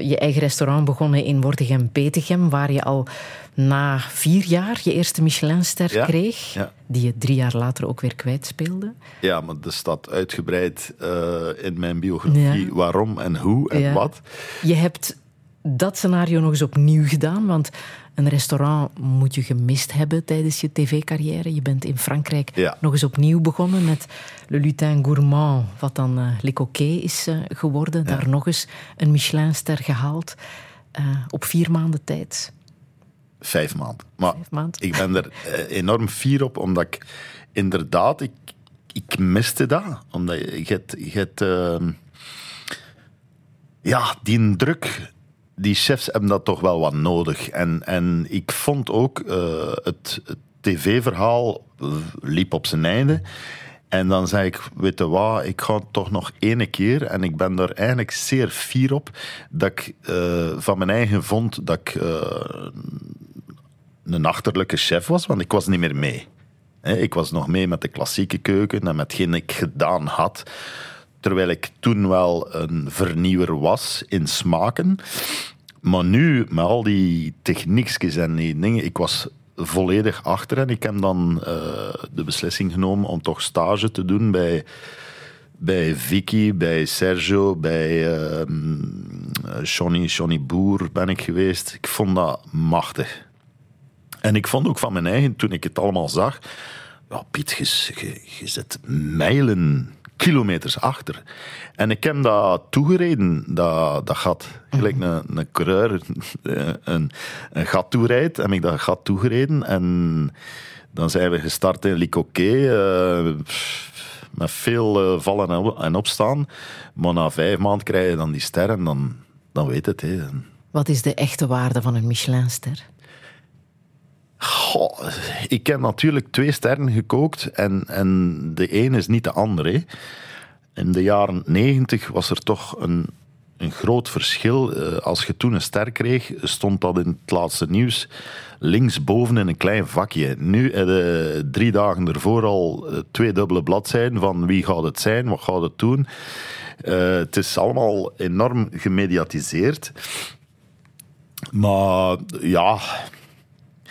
Speaker 3: je eigen restaurant begonnen in Wortegem-Petegem, waar je al na vier jaar je eerste Michelinster
Speaker 4: Ja,
Speaker 3: kreeg,
Speaker 4: ja.
Speaker 3: die je drie jaar later ook weer kwijtspeelde.
Speaker 4: Ja, maar er staat uitgebreid eh, in mijn biografie
Speaker 3: Ja.
Speaker 4: waarom en hoe en wat.
Speaker 3: Je hebt dat scenario nog eens opnieuw gedaan, want een restaurant moet je gemist hebben tijdens je tv-carrière. Je bent in Frankrijk
Speaker 4: Ja.
Speaker 3: nog eens opnieuw begonnen met Le Lutin Gourmand, wat dan eh Le Coquet is eh, geworden. Daar nog eens een Michelinster gehaald eh, op vier maanden tijd.
Speaker 4: Vijf maanden. Maar
Speaker 3: Vijf maanden.
Speaker 4: ik ben er enorm fier op, omdat ik inderdaad, ik, ik miste dat. Omdat je, je hebt, je hebt ehm, ja, die druk, die chefs hebben dat toch wel wat nodig. En, en ik vond ook eh, het, tv-verhaal liep op zijn einde. En dan zei ik, weet je wat, ik ga toch nog ene keer. En ik ben daar eigenlijk zeer fier op dat ik eh, van mijn eigen vond dat ik eh, een achterlijke chef was, want ik was niet meer mee. Ik was nog mee met de klassieke keuken en met hetgeen ik gedaan had. Terwijl ik toen wel een vernieuwer was in smaken. Maar nu, met al die techniekjes en die dingen, ik was volledig achter. En ik heb dan eh, de beslissing genomen om toch stage te doen bij, bij Vicky, bij Sergio, bij ehm Johnny, Boer ben ik geweest. Ik vond dat machtig. En ik vond ook van mijn eigen, toen ik het allemaal zag, ja, Piet, je zit mijlen, kilometers achter. En ik heb dat toegereden, dat, dat gat. Gelijk een, een coureur een, een gat toerijdt, heb ik dat gat toegereden. En dan zijn we gestart in Licoquet, eh, met veel eh, vallen en op- en opstaan. Maar na vijf maanden krijg je dan die sterren, dan, dan weet het. Hè.
Speaker 3: Wat is de echte waarde van een Michelinster?
Speaker 4: Ik heb natuurlijk twee sterren gekookt en, en de een is niet de andere. In de jaren negentig was er toch een, een groot verschil. Eh, Als je toen een ster kreeg, stond dat in het laatste nieuws linksboven in een klein vakje. Nu je drie dagen ervoor al eh, twee dubbele bladzijden van wie gaat het zijn, wat gaat het doen. Eh, het is allemaal enorm gemediatiseerd. Maar ja,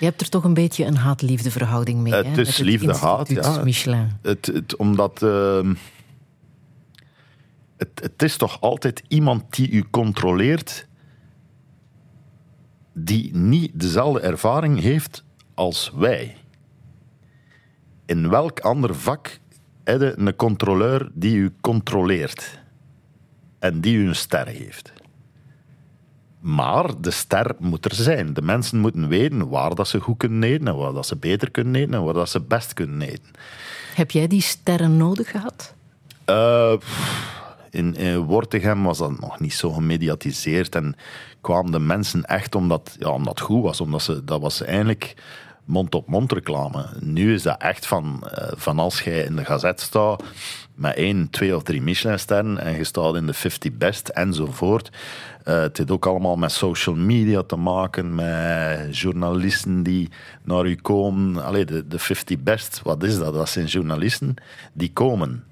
Speaker 3: Je hebt er toch een beetje een haat-liefde verhouding mee.
Speaker 4: Het
Speaker 3: hè?
Speaker 4: is liefde-haat, ja.
Speaker 3: Michelin.
Speaker 4: Het, het, omdat. ehm, het, het is toch altijd iemand die u controleert. die niet dezelfde ervaring heeft als wij. In welk ander vak heb je een controleur die u controleert en die u een ster geeft? Maar de ster moet er zijn. De mensen moeten weten waar dat ze goed kunnen eten en waar dat ze beter kunnen eten en waar dat ze best kunnen eten.
Speaker 3: Heb jij die sterren nodig gehad?
Speaker 4: Eh, in, in Wortegem was dat nog niet zo gemediatiseerd en kwamen de mensen echt omdat, ja, omdat het goed was. Omdat ze, dat was eigenlijk mond-op-mond reclame. Nu is dat echt van, eh, van als jij in de gazet staat met één, twee of drie Michelinsterren en je staat in de 50 best enzovoort. Eh, het heeft ook allemaal met social media te maken, met journalisten die naar u komen. Allee, de, de 50 best, wat is dat? Dat zijn journalisten die komen.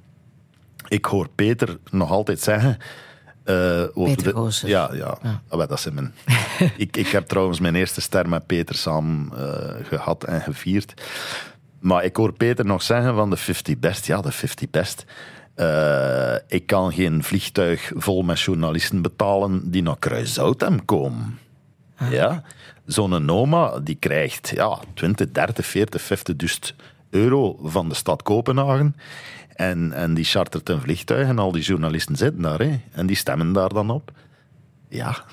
Speaker 4: Ik hoor Peter nog altijd zeggen. eh, over
Speaker 3: Peter
Speaker 4: de-. Ja, ja.
Speaker 3: Ja.
Speaker 4: Ah, dat zijn mijn. ik, ik heb trouwens mijn eerste ster met Peter samen eh, gehad en gevierd. Maar ik hoor Peter nog zeggen van de 50 best. Ja, de 50 best. Eh, ik kan geen vliegtuig vol met journalisten betalen die naar Kruisoutem komen. Ja, zo'n Noma die krijgt ja, 20, 30, 40, 50 duizend euro van de stad Kopenhagen. En, en die chartert een vliegtuig en al die journalisten zitten daar. Hè, en die stemmen daar dan op. Ja,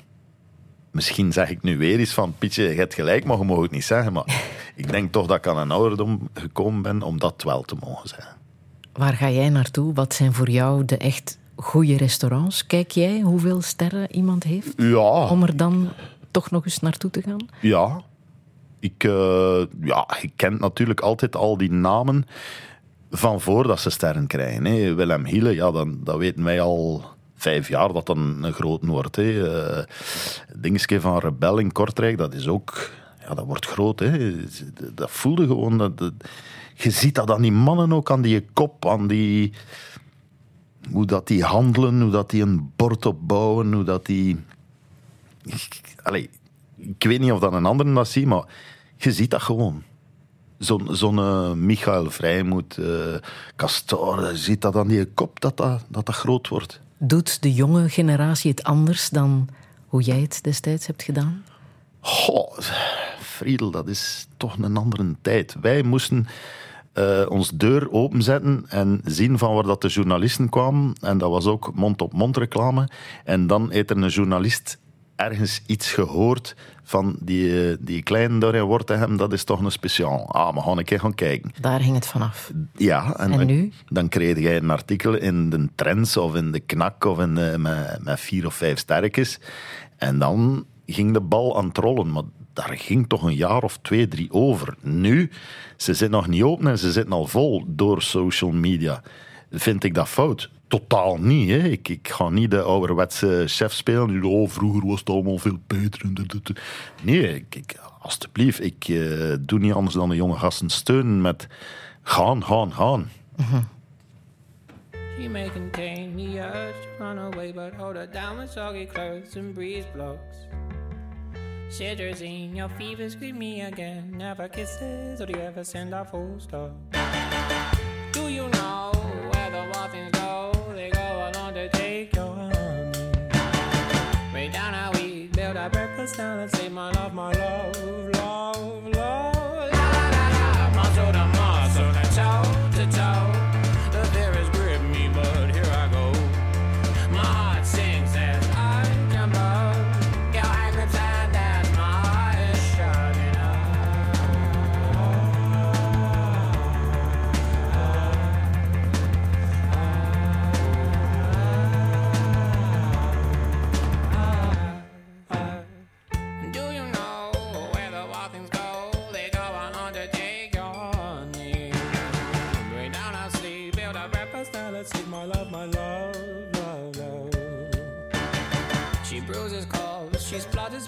Speaker 4: misschien zeg ik nu weer iets van Pietje, je hebt gelijk, maar je mag het niet zeggen. Maar ik denk toch dat ik aan een ouderdom gekomen ben om dat wel te mogen zeggen.
Speaker 3: Waar ga jij naartoe? Wat zijn voor jou de echt goede restaurants? Kijk jij hoeveel sterren iemand heeft?
Speaker 4: Ja,
Speaker 3: Om er dan toch nog eens naartoe te gaan?
Speaker 4: ja. Ik, uh, ja, je kent natuurlijk altijd al die namen van voordat ze sterren krijgen. Hè. Willem Hiele, ja, dan, dat weten wij al vijf jaar dat dan een groot wordt. Uh, Dingske van Rebel in Kortrijk, dat is ook... Ja, dat wordt groot. Hè. Dat voelde gewoon... Dat, dat, je ziet dat aan die mannen ook, aan die kop, aan die... Hoe dat die handelen, hoe dat die een bord opbouwen, hoe dat die... Allee, ik weet niet of dat een ander dat ziet, maar je ziet dat gewoon. Zo'n zo uh, Michael Vrijmoed, uh, Castor, je ziet dat aan die kop dat dat, dat dat groot wordt.
Speaker 3: Doet de jonge generatie het anders dan hoe jij het destijds hebt gedaan?
Speaker 4: Goh, Friedel, dat is toch een andere tijd. Wij moesten uh, ons deur openzetten en zien van waar dat de journalisten kwamen. En dat was ook mond-op-mond reclame. En dan heeft er een journalist ergens iets gehoord van die, eh, die kleine daar in Wortenham, dat is toch een speciaal. Ah, we gaan een keer gaan kijken.
Speaker 3: Daar ging het vanaf.
Speaker 4: Ja, en,
Speaker 3: en nu?
Speaker 4: Dan kreeg jij een artikel in de Trends of in de Knak of in de, met, met vier of vijf sterkjes. En dan ging de bal aan het rollen. Maar daar ging toch een jaar of twee, drie over. Nu, ze zitten nog niet open en ze zitten al vol door social media. Vind ik dat fout? Totaal niet. Hè. Ik, ik ga niet de ouderwetse chef spelen. Oh, vroeger was het allemaal veel beter. Nee, ik, ik, uh, doe niet anders dan de jonge gasten steunen met gaan, gaan, gaan. She may contain the urge to run away, but hold her down with soggy clothes and breeze blocks. Shitters in your fever, scream me again. Never kisses, or do you ever send a full stop? Do you know where the waffles go? They go along to take your honey. Way down how we build our breakfast down and say, my love, my love, love, love.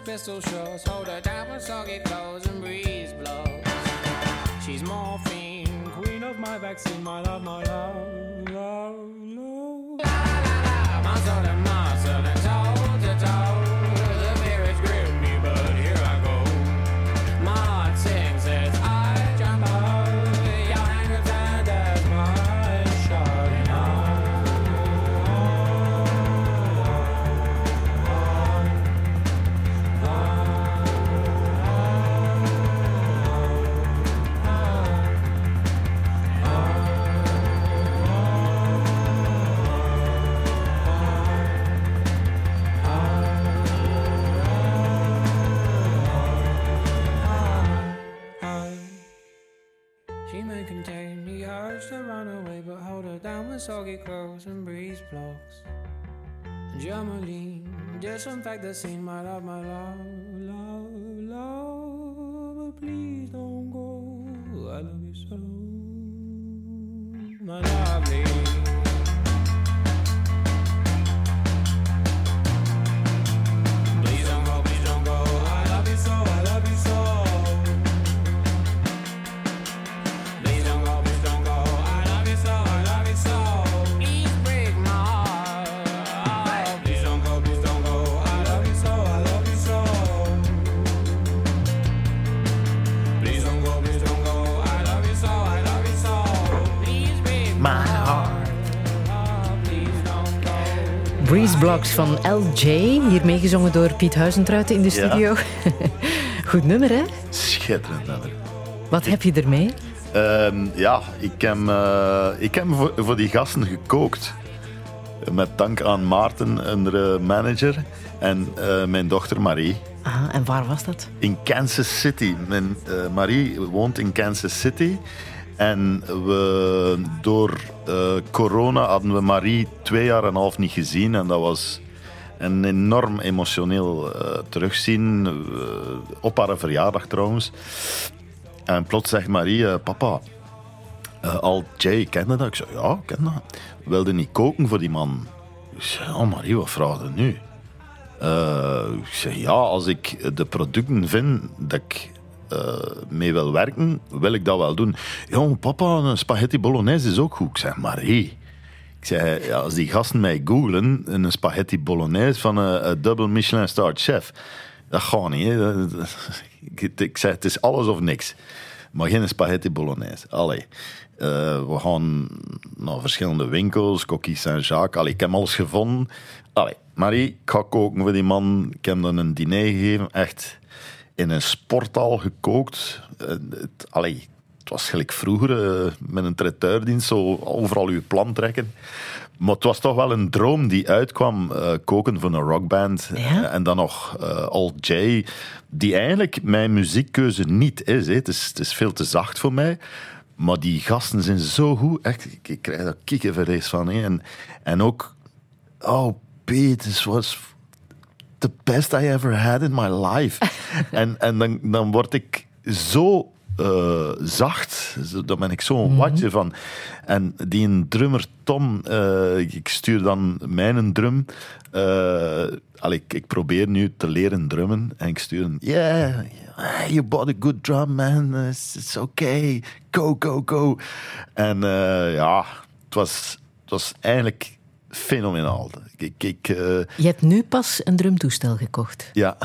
Speaker 4: Pistol shots, hold her down with soggy clothes and breeze blows. She's morphine, queen of my vaccine, my love, my love, love. Soggy clothes and breeze blocks. Germaline, disinfect the scene, my love, my love, love, love. But please don't go. I love you so, my lovely.
Speaker 3: Blocks van LJ, hier meegezongen door Piet Huizentruiten in de studio. Goed nummer, hè?
Speaker 4: Schitterend nummer.
Speaker 3: Wat heb je ermee?
Speaker 4: Ehm, ja, ik heb, eh, ik heb voor, voor die gasten gekookt. Met dank aan Maarten, een eh, manager, en eh, mijn dochter Marie.
Speaker 3: Aha, en waar was dat?
Speaker 4: In Kansas City. Mijn, Marie woont in Kansas City. En we, door eh, corona hadden we Marie twee jaar en een half niet gezien. En dat was En enorm emotioneel eh, terugzien. op haar verjaardag trouwens. En plots zegt Marie, eh, papa, al Jay, kende dat? Ik zei, ja, ik ken dat. Wilde niet koken voor die man? Ik zei, oh Marie, wat vraag nu? Ik zeg, ja, als ik de producten vind dat ik eh, mee wil werken, wil ik dat wel doen. Maar papa, een spaghetti bolognese is ook goed. Ik zeg, Marie... Ik ja, als die gasten mij googlen, een spaghetti bolognese van een, een double Michelin starred chef, dat gaat niet. Ik, zei, het is alles of niks. Maar geen spaghetti bolognese. Allee. Eh, we gaan naar verschillende winkels, Coquille Saint-Jacques. Allee, ik heb alles gevonden. Allee, Marie, ik ga koken voor die man. Ik heb dan een diner gegeven. Echt in een sporthal gekookt. Eh, het, allee, het was gelijk vroeger eh, met een traiteurdienst, zo overal uw plan trekken. Maar het was toch wel een droom die uitkwam, eh, koken voor een rockband.
Speaker 3: Ja?
Speaker 4: En dan nog eh Al J, die eigenlijk mijn muziekkeuze niet is. Hè. Het, is het is veel te zacht voor mij. Maar die gasten zijn zo goed. Echt, ik, krijg daar kikkerverrees van. Hè. En, en ook, oh Pete, was the best I ever had in my life. en en dan, dan word ik zo eh, zacht. Dan ben ik zo'n watje van. En die drummer Tom, eh, ik stuur dan mijn drum. eh, allee, ik, ik probeer nu te leren drummen. En ik stuur een, yeah, you bought a good drum, man. It's, it's okay. Go, go, go. En ja, het was, het was eigenlijk fenomenaal. Ik, ik, eh,
Speaker 3: Je hebt nu pas een drumtoestel gekocht.
Speaker 4: ja,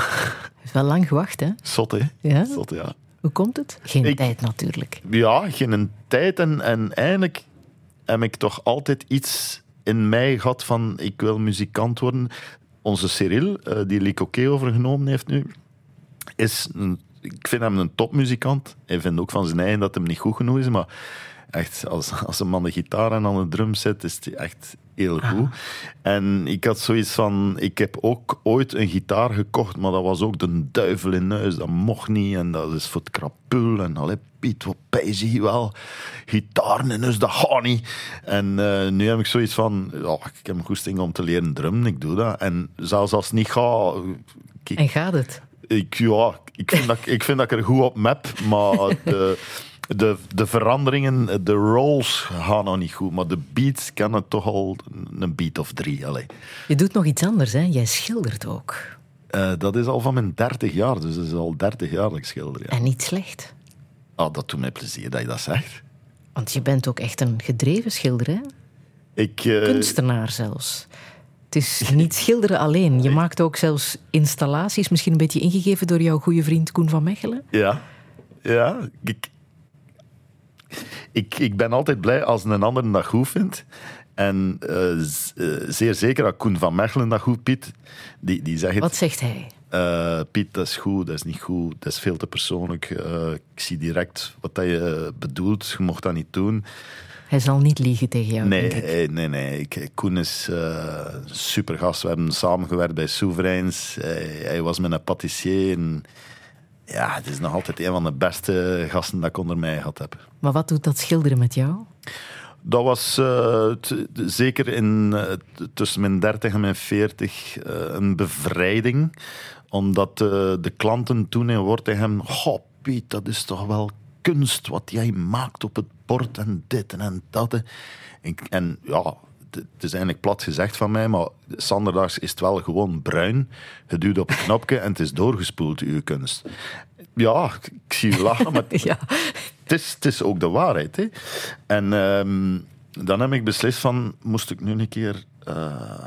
Speaker 3: is wel lang gewacht, hè?
Speaker 4: zot hè?
Speaker 3: Ja?
Speaker 4: Zot, ja.
Speaker 3: Hoe komt het? Geen
Speaker 4: Ik-
Speaker 3: tijd natuurlijk.
Speaker 4: Ja, geen tijd. En, en eigenlijk heb ik toch altijd iets in mij gehad van ik wil muzikant worden. Onze Cyril, eh, die Licoquet overgenomen heeft nu, is een, ik vind hem een topmuzikant. Hij vindt ook van zijn eigen dat hem niet goed genoeg is, maar echt, als, als een man de gitaar en aan de drum zit, is hij echt heel goed. En ik had zoiets van, ik heb ook ooit een gitaar gekocht, maar dat was ook de duivel in huis. Dat mocht niet en dat is voor het krapul. En allee, Piet, wat je wel? Gitaar in huis, dat gaat niet. En eh, nu heb ik zoiets van, ja, ik heb een goesting om te leren drummen, ik doe dat. En zelfs als het niet gaat, ik,
Speaker 3: En gaat het?
Speaker 4: ik, ja, ik vind, dat, ik vind dat ik er goed op map, maar de, de, de veranderingen, de rolls gaan nog niet goed. Maar de beats kan het toch al een beat of drie. Allee.
Speaker 3: Je doet nog iets anders, hè? Jij schildert ook.
Speaker 4: Eh, dat is al van mijn 30 jaar, dus dat is al 30 jaar dat ik schilder. Ja.
Speaker 3: En niet slecht.
Speaker 4: Ah, dat doet mij plezier dat je dat zegt.
Speaker 3: Want je bent ook echt een gedreven schilder, hè?
Speaker 4: Ik, eh,
Speaker 3: Kunstenaar zelfs. Het is niet schilderen alleen. Je maakt ook zelfs installaties, misschien een beetje ingegeven door jouw goede vriend Koen van Mechelen.
Speaker 4: Ja, ja. Ik, ik, ik ben altijd blij als een ander dat goed vindt. En eh, z- eh, zeer zeker dat Koen van Mechelen dat goed Piet. Die, die zegt.
Speaker 3: Wat zegt hij?
Speaker 4: Eh, Piet, dat is goed, dat is niet goed, dat is veel te persoonlijk. Ik zie direct wat dat je bedoelt, je mocht dat niet doen.
Speaker 3: Hij zal niet liegen tegen jou,
Speaker 4: Nee,
Speaker 3: denk ik.
Speaker 4: nee, nee. Ik, Koen is eh super gast. We hebben samengewerkt bij Souverains. Hij, hij was met een patissier. En ja, het is nog altijd een van de beste gasten dat ik onder mij gehad heb.
Speaker 3: Maar wat doet dat schilderen met jou?
Speaker 4: Dat was eh, zeker in, eh, tussen mijn 30 en mijn 40 eh, een bevrijding. Omdat de klanten toen in Wortegem... Goh, Piet, dat is toch wel kunst wat jij maakt op het bord en dit en dat. hè." En, en ja, het is eigenlijk plat gezegd van mij, maar zanderdags is het wel gewoon bruin. Je duwt op een knopje en het is doorgespoeld, uw kunst. Ja, ik- zie je lachen, maar
Speaker 3: Ja.
Speaker 4: het is, het is ook de waarheid. Hè. En ehm, dan heb ik beslist van, moest ik nu een keer eh,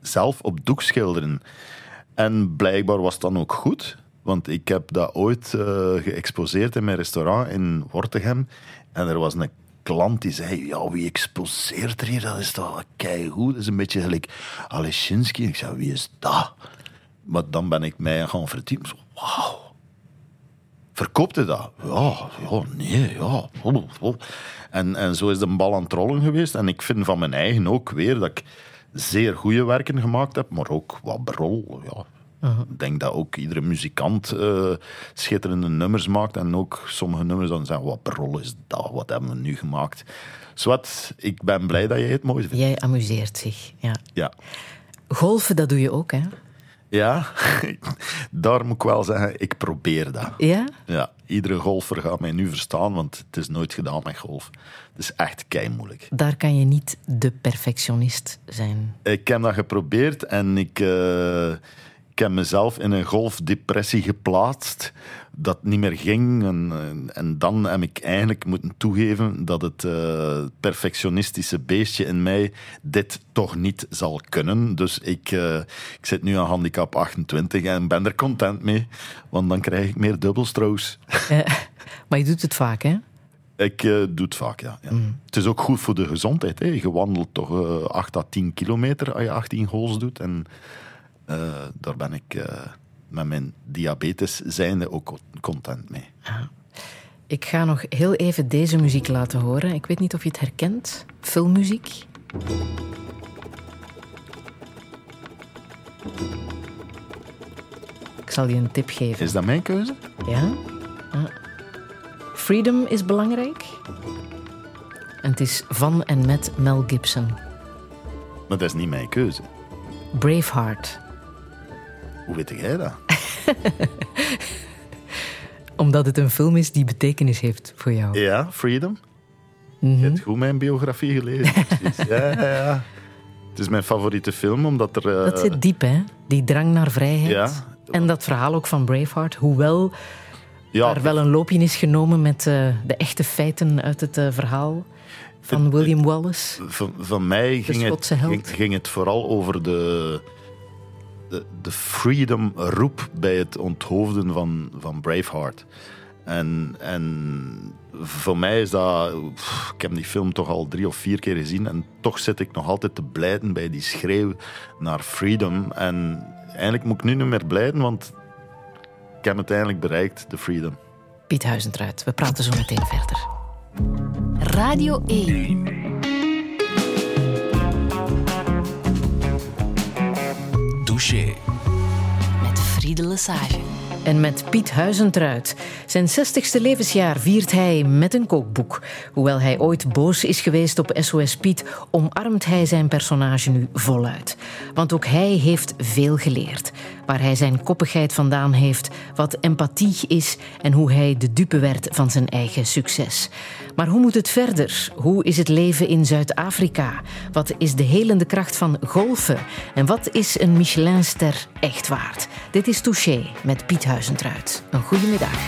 Speaker 4: zelf op doek schilderen. En blijkbaar was het dan ook goed. Want ik heb dat ooit eh, geëxposeerd in mijn restaurant in Wortegem. En er was een klant die zei, ja, wie exposeert er hier? Dat is toch keigoed. Dat is een beetje gelijk Aleszinski. Ik zei, wie is dat? Maar dan ben ik mij gaan verdiepen. Zo, Wauw. Verkoopte dat? Ja, ja nee, ja. En, en zo is de bal aan het rollen geweest. En ik vind van mijn eigen ook weer dat ik zeer goede werken gemaakt heb, maar ook wat brol. Ja. Ik denk dat ook iedere muzikant eh, schitterende nummers maakt. En ook sommige nummers dan zeggen, wat brol is dat? Wat hebben we nu gemaakt? Zwat, ik ben blij dat jij het mooi vindt.
Speaker 3: Jij amuseert zich, ja.
Speaker 4: Ja.
Speaker 3: Golfen, dat doe je ook, hè?
Speaker 4: Ja, daar moet ik wel zeggen, ik probeer dat.
Speaker 3: Ja?
Speaker 4: Ja, iedere golfer gaat mij nu verstaan, want het is nooit gedaan met golf. Het is echt moeilijk.
Speaker 3: Daar kan je niet de perfectionist zijn.
Speaker 4: Ik heb dat geprobeerd en ik, eh, ik heb mezelf in een golfdepressie geplaatst dat niet meer ging. En, en dan heb ik eigenlijk moeten toegeven dat het eh, perfectionistische beestje in mij dit toch niet zal kunnen. Dus ik, eh, ik zit nu aan handicap 28 en ben er content mee, want dan krijg ik meer dubbelstroos.
Speaker 3: maar je doet het vaak, hè?
Speaker 4: Ik uh, doe het vaak, ja. ja. Mm. Het is ook goed voor de gezondheid. Hè. Je wandelt toch uh, 8 à 10 kilometer als je 18 holes doet. En uh, daar ben ik met mijn diabetes zijnde ook content mee.
Speaker 3: Ja. Ik ga nog heel even deze muziek laten horen. Ik weet niet of je het herkent. Filmmuziek. Ik zal je een tip geven.
Speaker 4: Is dat mijn keuze?
Speaker 3: Ja. ja. Freedom is belangrijk. En het is van en met Mel Gibson.
Speaker 4: Maar dat is niet mijn keuze.
Speaker 3: Braveheart.
Speaker 4: Hoe weet jij dat?
Speaker 3: Omdat het een film is die betekenis heeft voor jou.
Speaker 4: Ja, Freedom. Mm -hmm. Je hebt goed mijn biografie gelezen. ja, ja, ja. Het is mijn favoriete film, omdat er... Uh...
Speaker 3: Dat zit diep, hè? Die drang naar vrijheid. Ja. En dat verhaal ook van Braveheart. Hoewel ja, er wel een loopje is genomen met uh, de echte feiten uit het uh, verhaal van William Wallace.
Speaker 4: Van, van mij ging het, ging, ging het vooral over de de, de freedom roep bij het onthoofden van, van Braveheart. En, en voor mij is dat. Ik heb die film toch al drie of vier keer gezien. En toch zit ik nog altijd te blijden bij die schreeuw naar freedom. En eigenlijk moet ik nu niet meer blijden, want ik heb het eindelijk bereikt, de freedom.
Speaker 3: Piet Huizentruid, we praten zo meteen verder. Radio 1.
Speaker 1: Met Friede Lesage.
Speaker 3: En met Piet Huizentruid. Zijn 60ste levensjaar viert hij met een kookboek. Hoewel hij ooit boos is geweest op SOS Piet, omarmt hij zijn personage nu voluit. Want ook hij heeft veel geleerd. Waar hij zijn koppigheid vandaan heeft, wat empathie is en hoe hij de dupe werd van zijn eigen succes. Maar hoe moet het verder? Hoe is het leven in Zuid-Afrika? Wat is de helende kracht van golfen? En wat is een Michelinster echt waard? Dit is Touché met Piet Huizentruid. Een goede middag.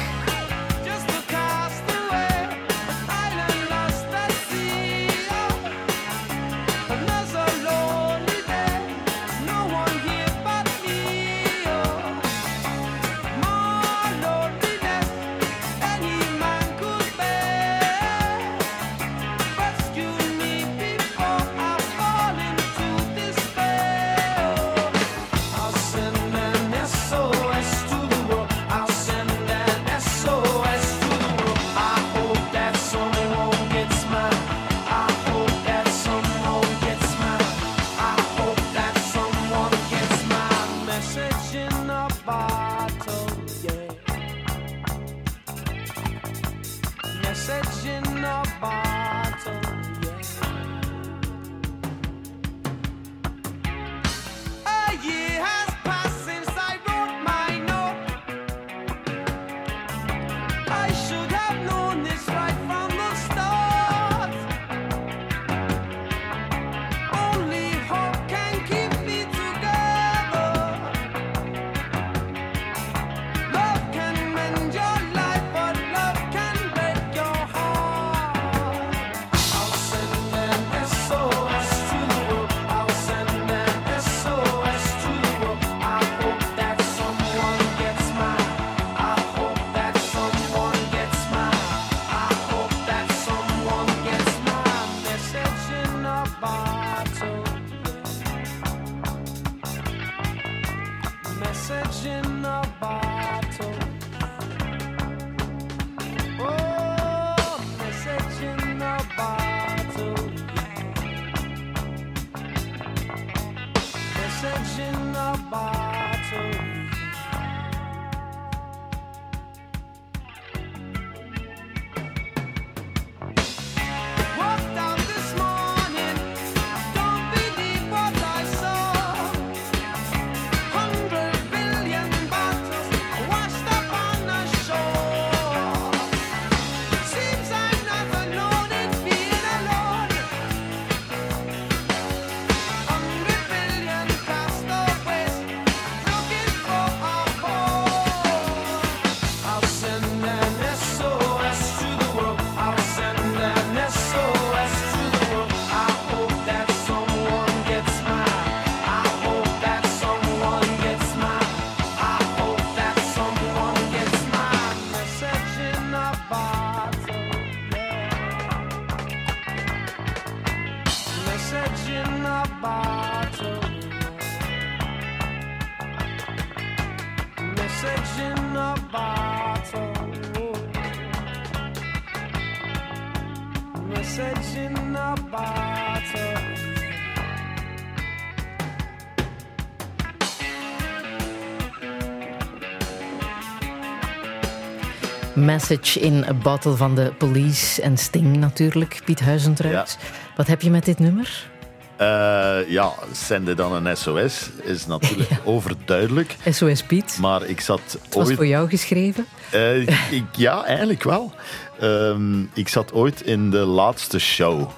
Speaker 7: Message in a Bottle
Speaker 3: van de Police en Sting natuurlijk, Piet Huizentruid. Wat heb je met dit nummer?
Speaker 4: Eh, ja, zenden dan een SOS is natuurlijk overduidelijk.
Speaker 3: SOS Piet.
Speaker 4: Maar ik zat
Speaker 3: Het was
Speaker 4: ooit...
Speaker 3: voor jou geschreven.
Speaker 4: Eh, ik, ja, eigenlijk wel. Ehm, ik zat ooit in de laatste show.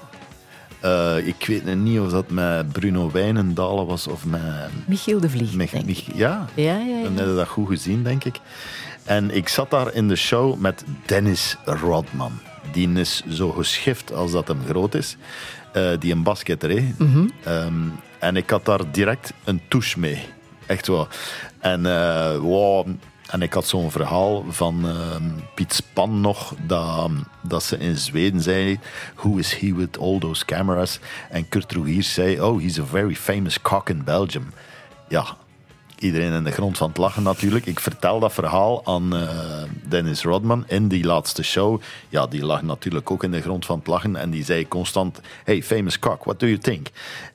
Speaker 4: Eh, ik weet niet of dat met Bruno Wijnendalen was of met...
Speaker 3: Michiel de Vlieg, denk ik.
Speaker 4: Mich- ja,
Speaker 3: Ja, ja, ja.
Speaker 4: dan heb je dat goed gezien, denk ik. En ik zat daar in de show met Dennis Rodman. Die is zo geschift als dat hem groot is. Eh, die een basketter, hè.
Speaker 3: Mhm.
Speaker 4: Ehm, en ik had daar direct een touche mee. Echt wel. En, wow, en ik had zo'n verhaal van ehm, Piet Span nog, dat, dat ze in Zweden zei, who is he with all those cameras? En Kurt Rogiers zei, oh, he's a very famous cock in Belgium. Ja, iedereen in de grond van het lachen natuurlijk. Ik vertel dat verhaal aan eh, Dennis Rodman in die laatste show. Ja, die lag natuurlijk ook in de grond van het lachen. En die zei constant, hey, famous cock, what do you think?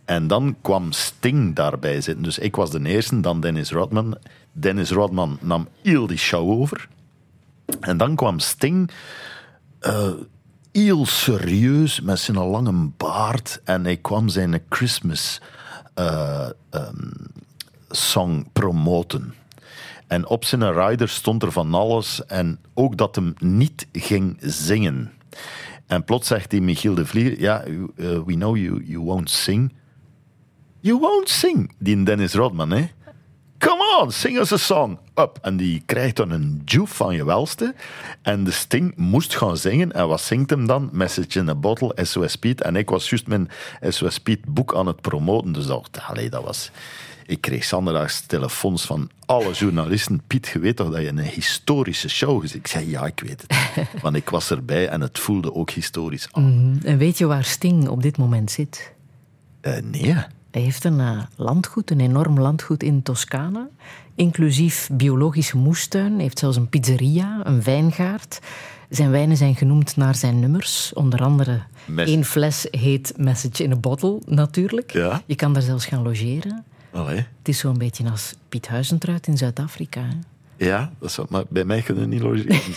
Speaker 4: En dan kwam Sting daarbij zitten. Dus ik was de eerste, dan Dennis Rodman. Dennis Rodman nam heel die show over. En dan kwam Sting eh, heel serieus met zijn lange baard. En hij kwam zijn Christmas eh, ehm, song promoten. En op zijn rider stond er van alles. En ook dat hem niet ging zingen. En plots zegt die Michiel de Vlier: Ja, uh, we know you, you won't sing. You won't sing, die Dennis Rodman, hè? Come on, sing us a song. Up. En die krijgt dan een joef van je welste. En de Sting moest gaan zingen. En wat zingt hem dan? Message in a Bottle, SOS Piet. En ik was juist mijn SOS Piet boek aan het promoten. Dus dat, allee, dat was... Ik kreeg zanderdags telefoons van alle journalisten. Piet, je weet toch dat je een historische show is? Ik zei, ja, ik weet het. Want ik was erbij en het voelde ook historisch aan.
Speaker 3: En weet je waar Sting op dit moment zit?
Speaker 4: Eh, nee,
Speaker 3: Hij heeft een eh, landgoed, een enorm landgoed in Toscane. Inclusief biologische moestuin. Hij heeft zelfs een pizzeria, een wijngaard. Zijn wijnen zijn genoemd naar zijn nummers. Onder andere
Speaker 4: Mes-
Speaker 3: één fles heet Message in a Bottle, natuurlijk.
Speaker 4: Ja.
Speaker 3: Je kan daar zelfs gaan logeren.
Speaker 4: Allee.
Speaker 3: Het is zo'n beetje als Piet Huizentruid in Zuid-Afrika.
Speaker 4: Ja, dat zou, maar bij mij kunnen niet logeren.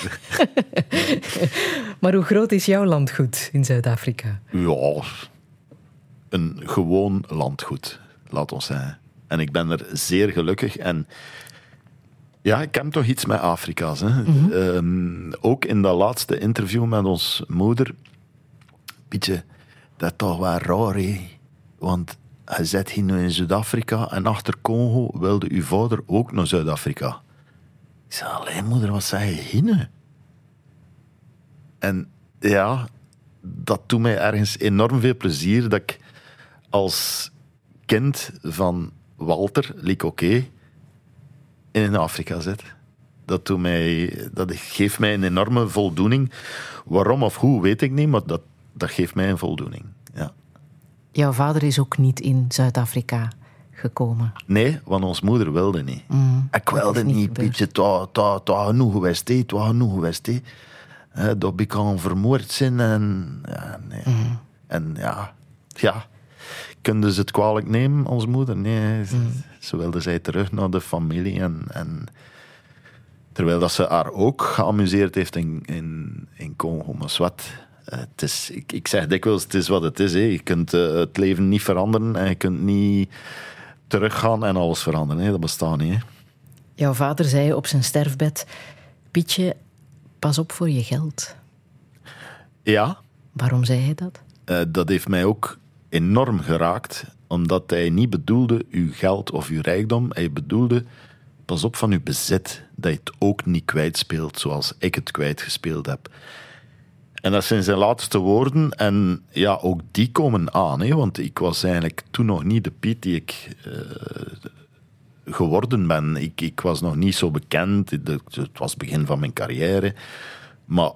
Speaker 3: Maar hoe groot is jouw landgoed in Zuid-Afrika?
Speaker 4: Ja, een gewoon landgoed, laat ons zeggen. En ik ben er zeer gelukkig. En ja, ik heb toch iets met Afrika's. Hè. Ehm, ook in dat laatste interview met ons moeder. Pietje, dat is toch wel raar, hè? Want je zit hier nu in Zuid-Afrika en achter Congo wilde uw vader ook naar Zuid-Afrika. Ik zei, alleen moeder, wat zei je hier nu? En ja, dat doet mij ergens enorm veel plezier dat ik als kind van Walter, Liek Oké, in Afrika zit. Dat, doet mij, dat geeft mij een enorme voldoening. Waarom of hoe, weet ik niet, maar dat, dat geeft mij een voldoening.
Speaker 3: Jouw vader is ook niet in Zuid-Afrika gekomen.
Speaker 4: Nee, want ons moeder wilde niet. ik wilde
Speaker 3: Mm, niet.
Speaker 4: Pietje. Het was- genoeg geweest, het was genoeg geweest. Dat ik kan vermoord zijn en... Ja, nee.
Speaker 3: Mm.
Speaker 4: En ja, ja... Kunnen ze het kwalijk nemen, ons moeder? Nee, ze,
Speaker 3: Mm.
Speaker 4: ze wilde zij terug naar de familie. En, en, terwijl dat ze haar ook geamuseerd heeft in, in, in Congo. Maar zwart, het is, ik, ik zeg dikwijls, het is wat het is. Hè. Je kunt eh, het leven niet veranderen en je kunt niet teruggaan en alles veranderen. Hè. Dat bestaat niet. Hè.
Speaker 3: Jouw vader zei op zijn sterfbed: Pietje, pas op voor je geld.
Speaker 4: Ja,
Speaker 3: Waarom zei hij dat?
Speaker 4: eh, dat heeft mij ook enorm geraakt. Omdat hij niet bedoelde uw geld of uw rijkdom. Hij bedoelde, pas op van uw bezit. Dat je het ook niet kwijtspeelt zoals ik het kwijtgespeeld heb. En dat zijn zijn laatste woorden. En ja, ook die komen aan. Hè, want ik was eigenlijk toen nog niet de Piet die ik eh, geworden ben. Ik, ik was nog niet zo bekend. Het was het begin van mijn carrière. Maar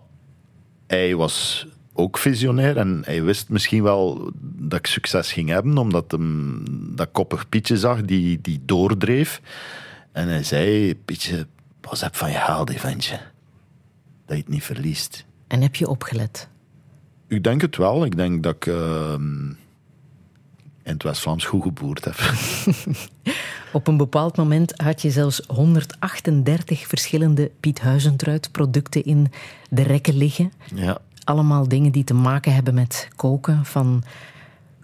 Speaker 4: hij was ook visionair en hij wist misschien wel dat ik succes ging hebben, omdat hem dat koppig Pietje zag die, die doordreef. En hij zei, Pietje, pas op van je haal, ventje. Dat je het niet verliest.
Speaker 3: En heb je opgelet?
Speaker 4: Ik denk het wel. Ik denk dat ik ehm, in het West-Vlaams goed geboerd heb.
Speaker 3: Op een bepaald moment had je zelfs 138 verschillende Piet Huizentruid producten in de rekken liggen.
Speaker 4: ja.
Speaker 3: Allemaal dingen die te maken hebben met koken. Van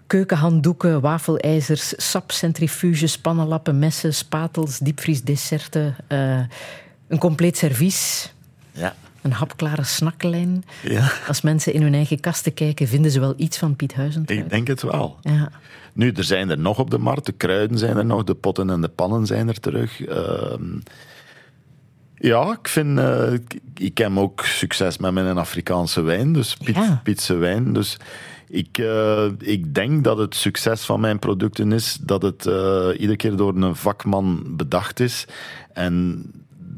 Speaker 3: keukenhanddoeken, wafelijzers, sapcentrifuges, pannenlappen, messen, spatels, diepvriesdesserten. eh, een compleet servies.
Speaker 4: Ja.
Speaker 3: Een hapklare snacklijn.
Speaker 4: ja.
Speaker 3: Als mensen in hun eigen kasten kijken, vinden ze wel iets van Piet Huizentruid.
Speaker 4: Ik denk het wel.
Speaker 3: Ja.
Speaker 4: Nu, er zijn er nog op de markt. De kruiden zijn er nog, de potten en de pannen zijn er terug. Ehm, ja, ik vind... eh, ik, heb ook succes met mijn Afrikaanse wijn, dus Piet,
Speaker 3: Ja.
Speaker 4: Pietse wijn. Dus ik, eh, ik denk dat het succes van mijn producten is dat het eh, iedere keer door een vakman bedacht is. En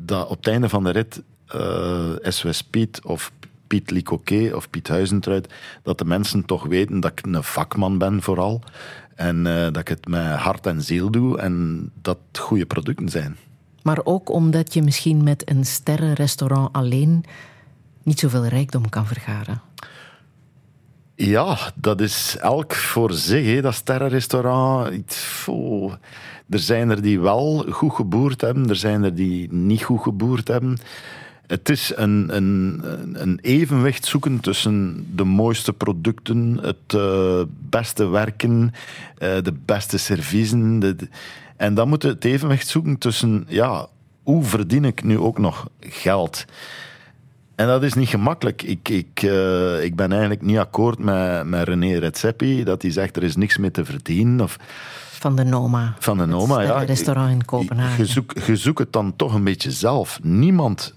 Speaker 4: dat op het einde van de rit eh SOS Piet of Piet Licoquet of Piet Huizentruid, dat de mensen toch weten dat ik een vakman ben vooral. En eh, dat ik het met hart en ziel doe en dat het goede producten zijn.
Speaker 3: Maar ook omdat je misschien met een sterrenrestaurant alleen niet zoveel rijkdom kan vergaren.
Speaker 4: Ja, dat is elk voor zich, hè, dat sterrenrestaurant. Oh, Er zijn er die wel goed geboerd hebben, er zijn er die niet goed geboerd hebben. Het is een, een, een evenwicht zoeken tussen de mooiste producten, het eh, beste werken, eh, de beste serviezen. de- de- en dan moet je het evenwicht zoeken tussen, ja, hoe verdien ik nu ook nog geld? En dat is niet gemakkelijk. Ik, ik, eh, ik ben eigenlijk niet akkoord met, met René Redzepi, dat hij zegt er is niks mee te verdienen. Of
Speaker 3: Van de Noma.
Speaker 4: van de Noma, ja.
Speaker 3: restaurant in
Speaker 4: Je
Speaker 3: Kopenhagen.
Speaker 4: zoekt je zoekt het dan toch een beetje zelf. Niemand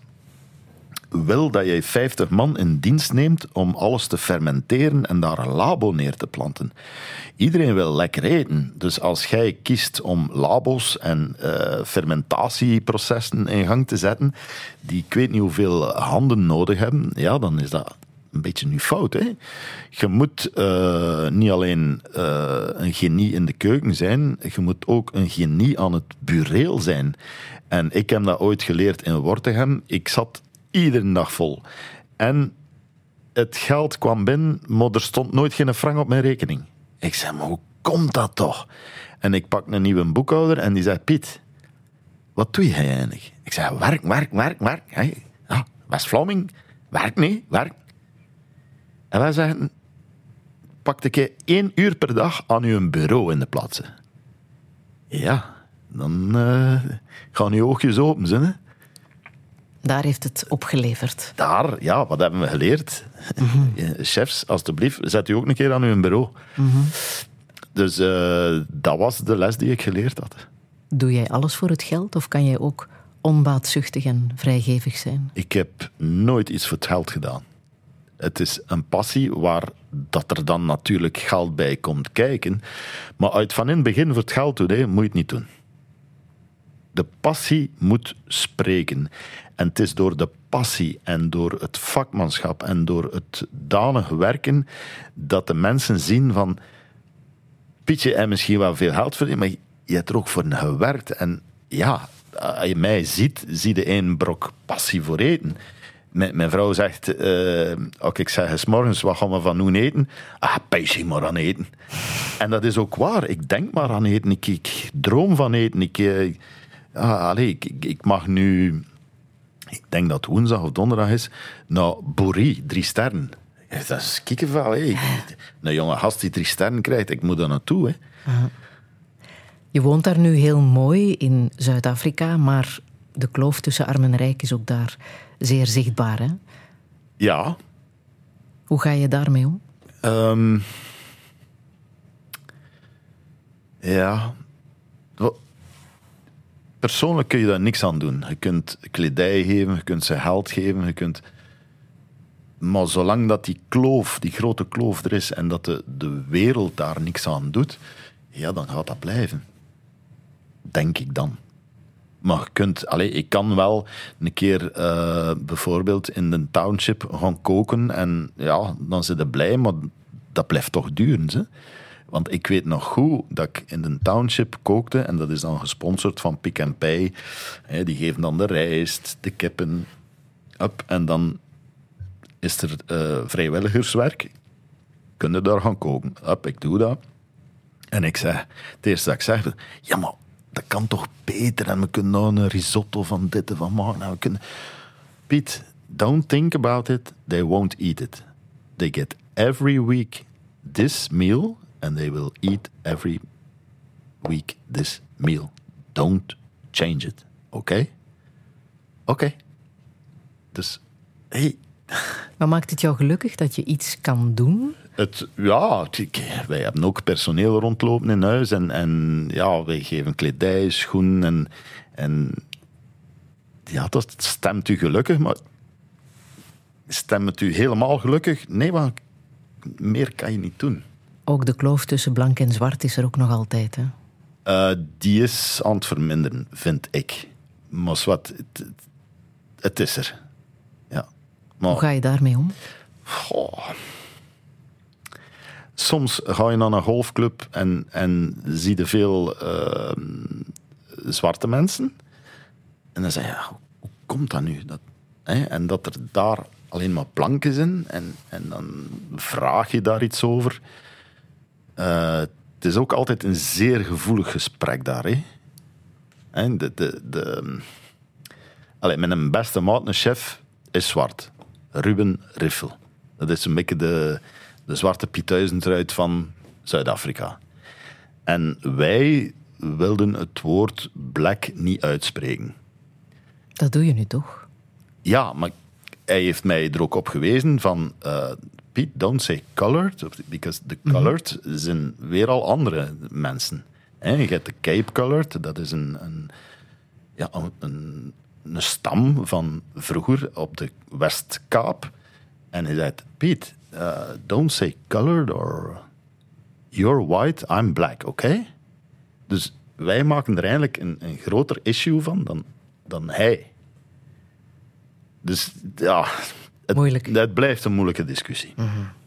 Speaker 4: wil dat jij 50 man in dienst neemt om alles te fermenteren en daar een labo neer te planten. Iedereen wil lekker eten. Dus als jij kiest om labo's en eh, fermentatieprocessen in gang te zetten, die ik weet niet hoeveel handen nodig hebben, ja, dan is dat een beetje nu fout. Hè? Je moet eh, niet alleen eh, een genie in de keuken zijn, je moet ook een genie aan het bureel zijn. En ik heb dat ooit geleerd in Wortegem. Ik zat iedere dag vol. En het geld kwam binnen, maar er stond nooit geen frank op mijn rekening. Ik zei, hoe komt dat toch? En ik pak een nieuwe boekhouder en die zei, Piet, wat doe jij eigenlijk? Ik zei, werk, werk, werk, werk. Hey, ja, West-Vlaming, werk niet, werk. En wij zeggen, pak een keer één uur per dag aan uw bureau in de plaatsen. Ja, dan eh, gaan uw oogjes open?
Speaker 3: Daar heeft het opgeleverd.
Speaker 4: Daar, ja, wat hebben we geleerd? Eh, Chefs, alstublieft, zet u ook een keer aan uw bureau. Dus eh, dat was de les die ik geleerd had.
Speaker 3: Doe jij alles voor het geld of kan jij ook onbaatzuchtig en vrijgevig zijn?
Speaker 4: Ik heb nooit iets voor het geld gedaan. Het is een passie waar dat er dan natuurlijk geld bij komt kijken. Maar uit van in het begin voor het geld doen, hè, moet je het niet doen. De passie moet spreken. En het is door de passie en door het vakmanschap en door het danig werken dat de mensen zien van Pietje en misschien wel veel geld verdiend, maar je hebt er ook voor gewerkt. En ja, als je mij ziet, zie je één brok passie voor eten. Mijn, vrouw zegt, als ik zeg, s morgens, wat gaan we van doen eten? Ah, pees maar aan eten. En dat is ook waar. Ik denk maar aan eten. Ik, ik droom van eten. Ik, eh, ah, allee, ik, ik, ik mag nu, ik denk dat het woensdag of donderdag is, nou, Boerie, drie sterren. Dat is kikkervel. Hè. Een jonge gast die drie sterren krijgt, ik moet daar naartoe. Hè.
Speaker 3: Je woont daar nu heel mooi in Zuid-Afrika, maar de kloof tussen arm en rijk is ook daar zeer zichtbaar. Hè?
Speaker 4: Ja,
Speaker 3: Hoe ga je daarmee om?
Speaker 4: Ehm, ja. Persoonlijk kun je daar niks aan doen. Je kunt kledij geven, je kunt ze geld geven, je kunt... Maar zolang dat die kloof, die grote kloof er is en dat de, de wereld daar niks aan doet, ja, dan gaat dat blijven. Denk ik dan. Maar je kunt, allee, ik kan wel een keer eh, bijvoorbeeld in de township gaan koken en ja, dan zit je blij, maar dat blijft toch duren. Hè? Want ik weet nog goed dat ik in de township kookte en dat is dan gesponsord van and Pay. Hè, die geven dan de rijst, de kippen, up, en dan is er eh, vrijwilligerswerk. Kun je daar gaan koken? Up, ik doe dat. En ik zei, het eerste dat ik zeg, ja, maar dat kan toch beter en we kunnen nou een risotto van dit en van maken. Nou, we kunnen... Piet, don't think about it, they won't eat it. They get every week this meal and they will eat every week this meal. Don't change it, oké? Oké. Dus, hey,
Speaker 3: Maar maakt het jou gelukkig dat je iets kan doen?
Speaker 4: Het, ja, wij hebben ook personeel rondlopen in huis. En, en ja, wij geven kledij, schoenen. En, en ja, dat stemt u gelukkig. Maar stemt u helemaal gelukkig? Nee, want meer kan je niet doen.
Speaker 3: Ook de kloof tussen blank en zwart is er ook nog altijd. Hè?
Speaker 4: Eh, die is aan het verminderen, vind ik. Maar wat, het, het is er. Ja. Maar,
Speaker 3: Hoe ga je daarmee om?
Speaker 4: Goh. Soms ga je naar een golfclub en, en zie je veel eh, zwarte mensen. En dan zeg je, ja, hoe komt dat nu? Dat, hè? En dat er daar alleen maar blanken zijn. En, en dan vraag je daar iets over. Eh, het is ook altijd een zeer gevoelig gesprek daar. Hè? Hè, De, de, de, Allee, mijn beste maat, een chef, is zwart. Ruben Riffel. Dat is een beetje de, de zwarte Piet van Zuid-Afrika. En wij wilden het woord black niet uitspreken.
Speaker 3: Dat doe je nu toch?
Speaker 4: Ja, maar hij heeft mij er ook op gewezen van... eh Piet, don't say colored, because the colored zijn weer al andere mensen. Je hebt de Cape Colored, dat is een, een, ja, een, een stam van vroeger op de Westkaap. En hij zei, Piet, eh, don't say colored or you're white, I'm black, oké? Dus wij maken er eigenlijk een, een groter issue van dan, dan hij. Dus ja, het,
Speaker 3: Moeilijk.
Speaker 4: het blijft een moeilijke discussie.
Speaker 3: Piet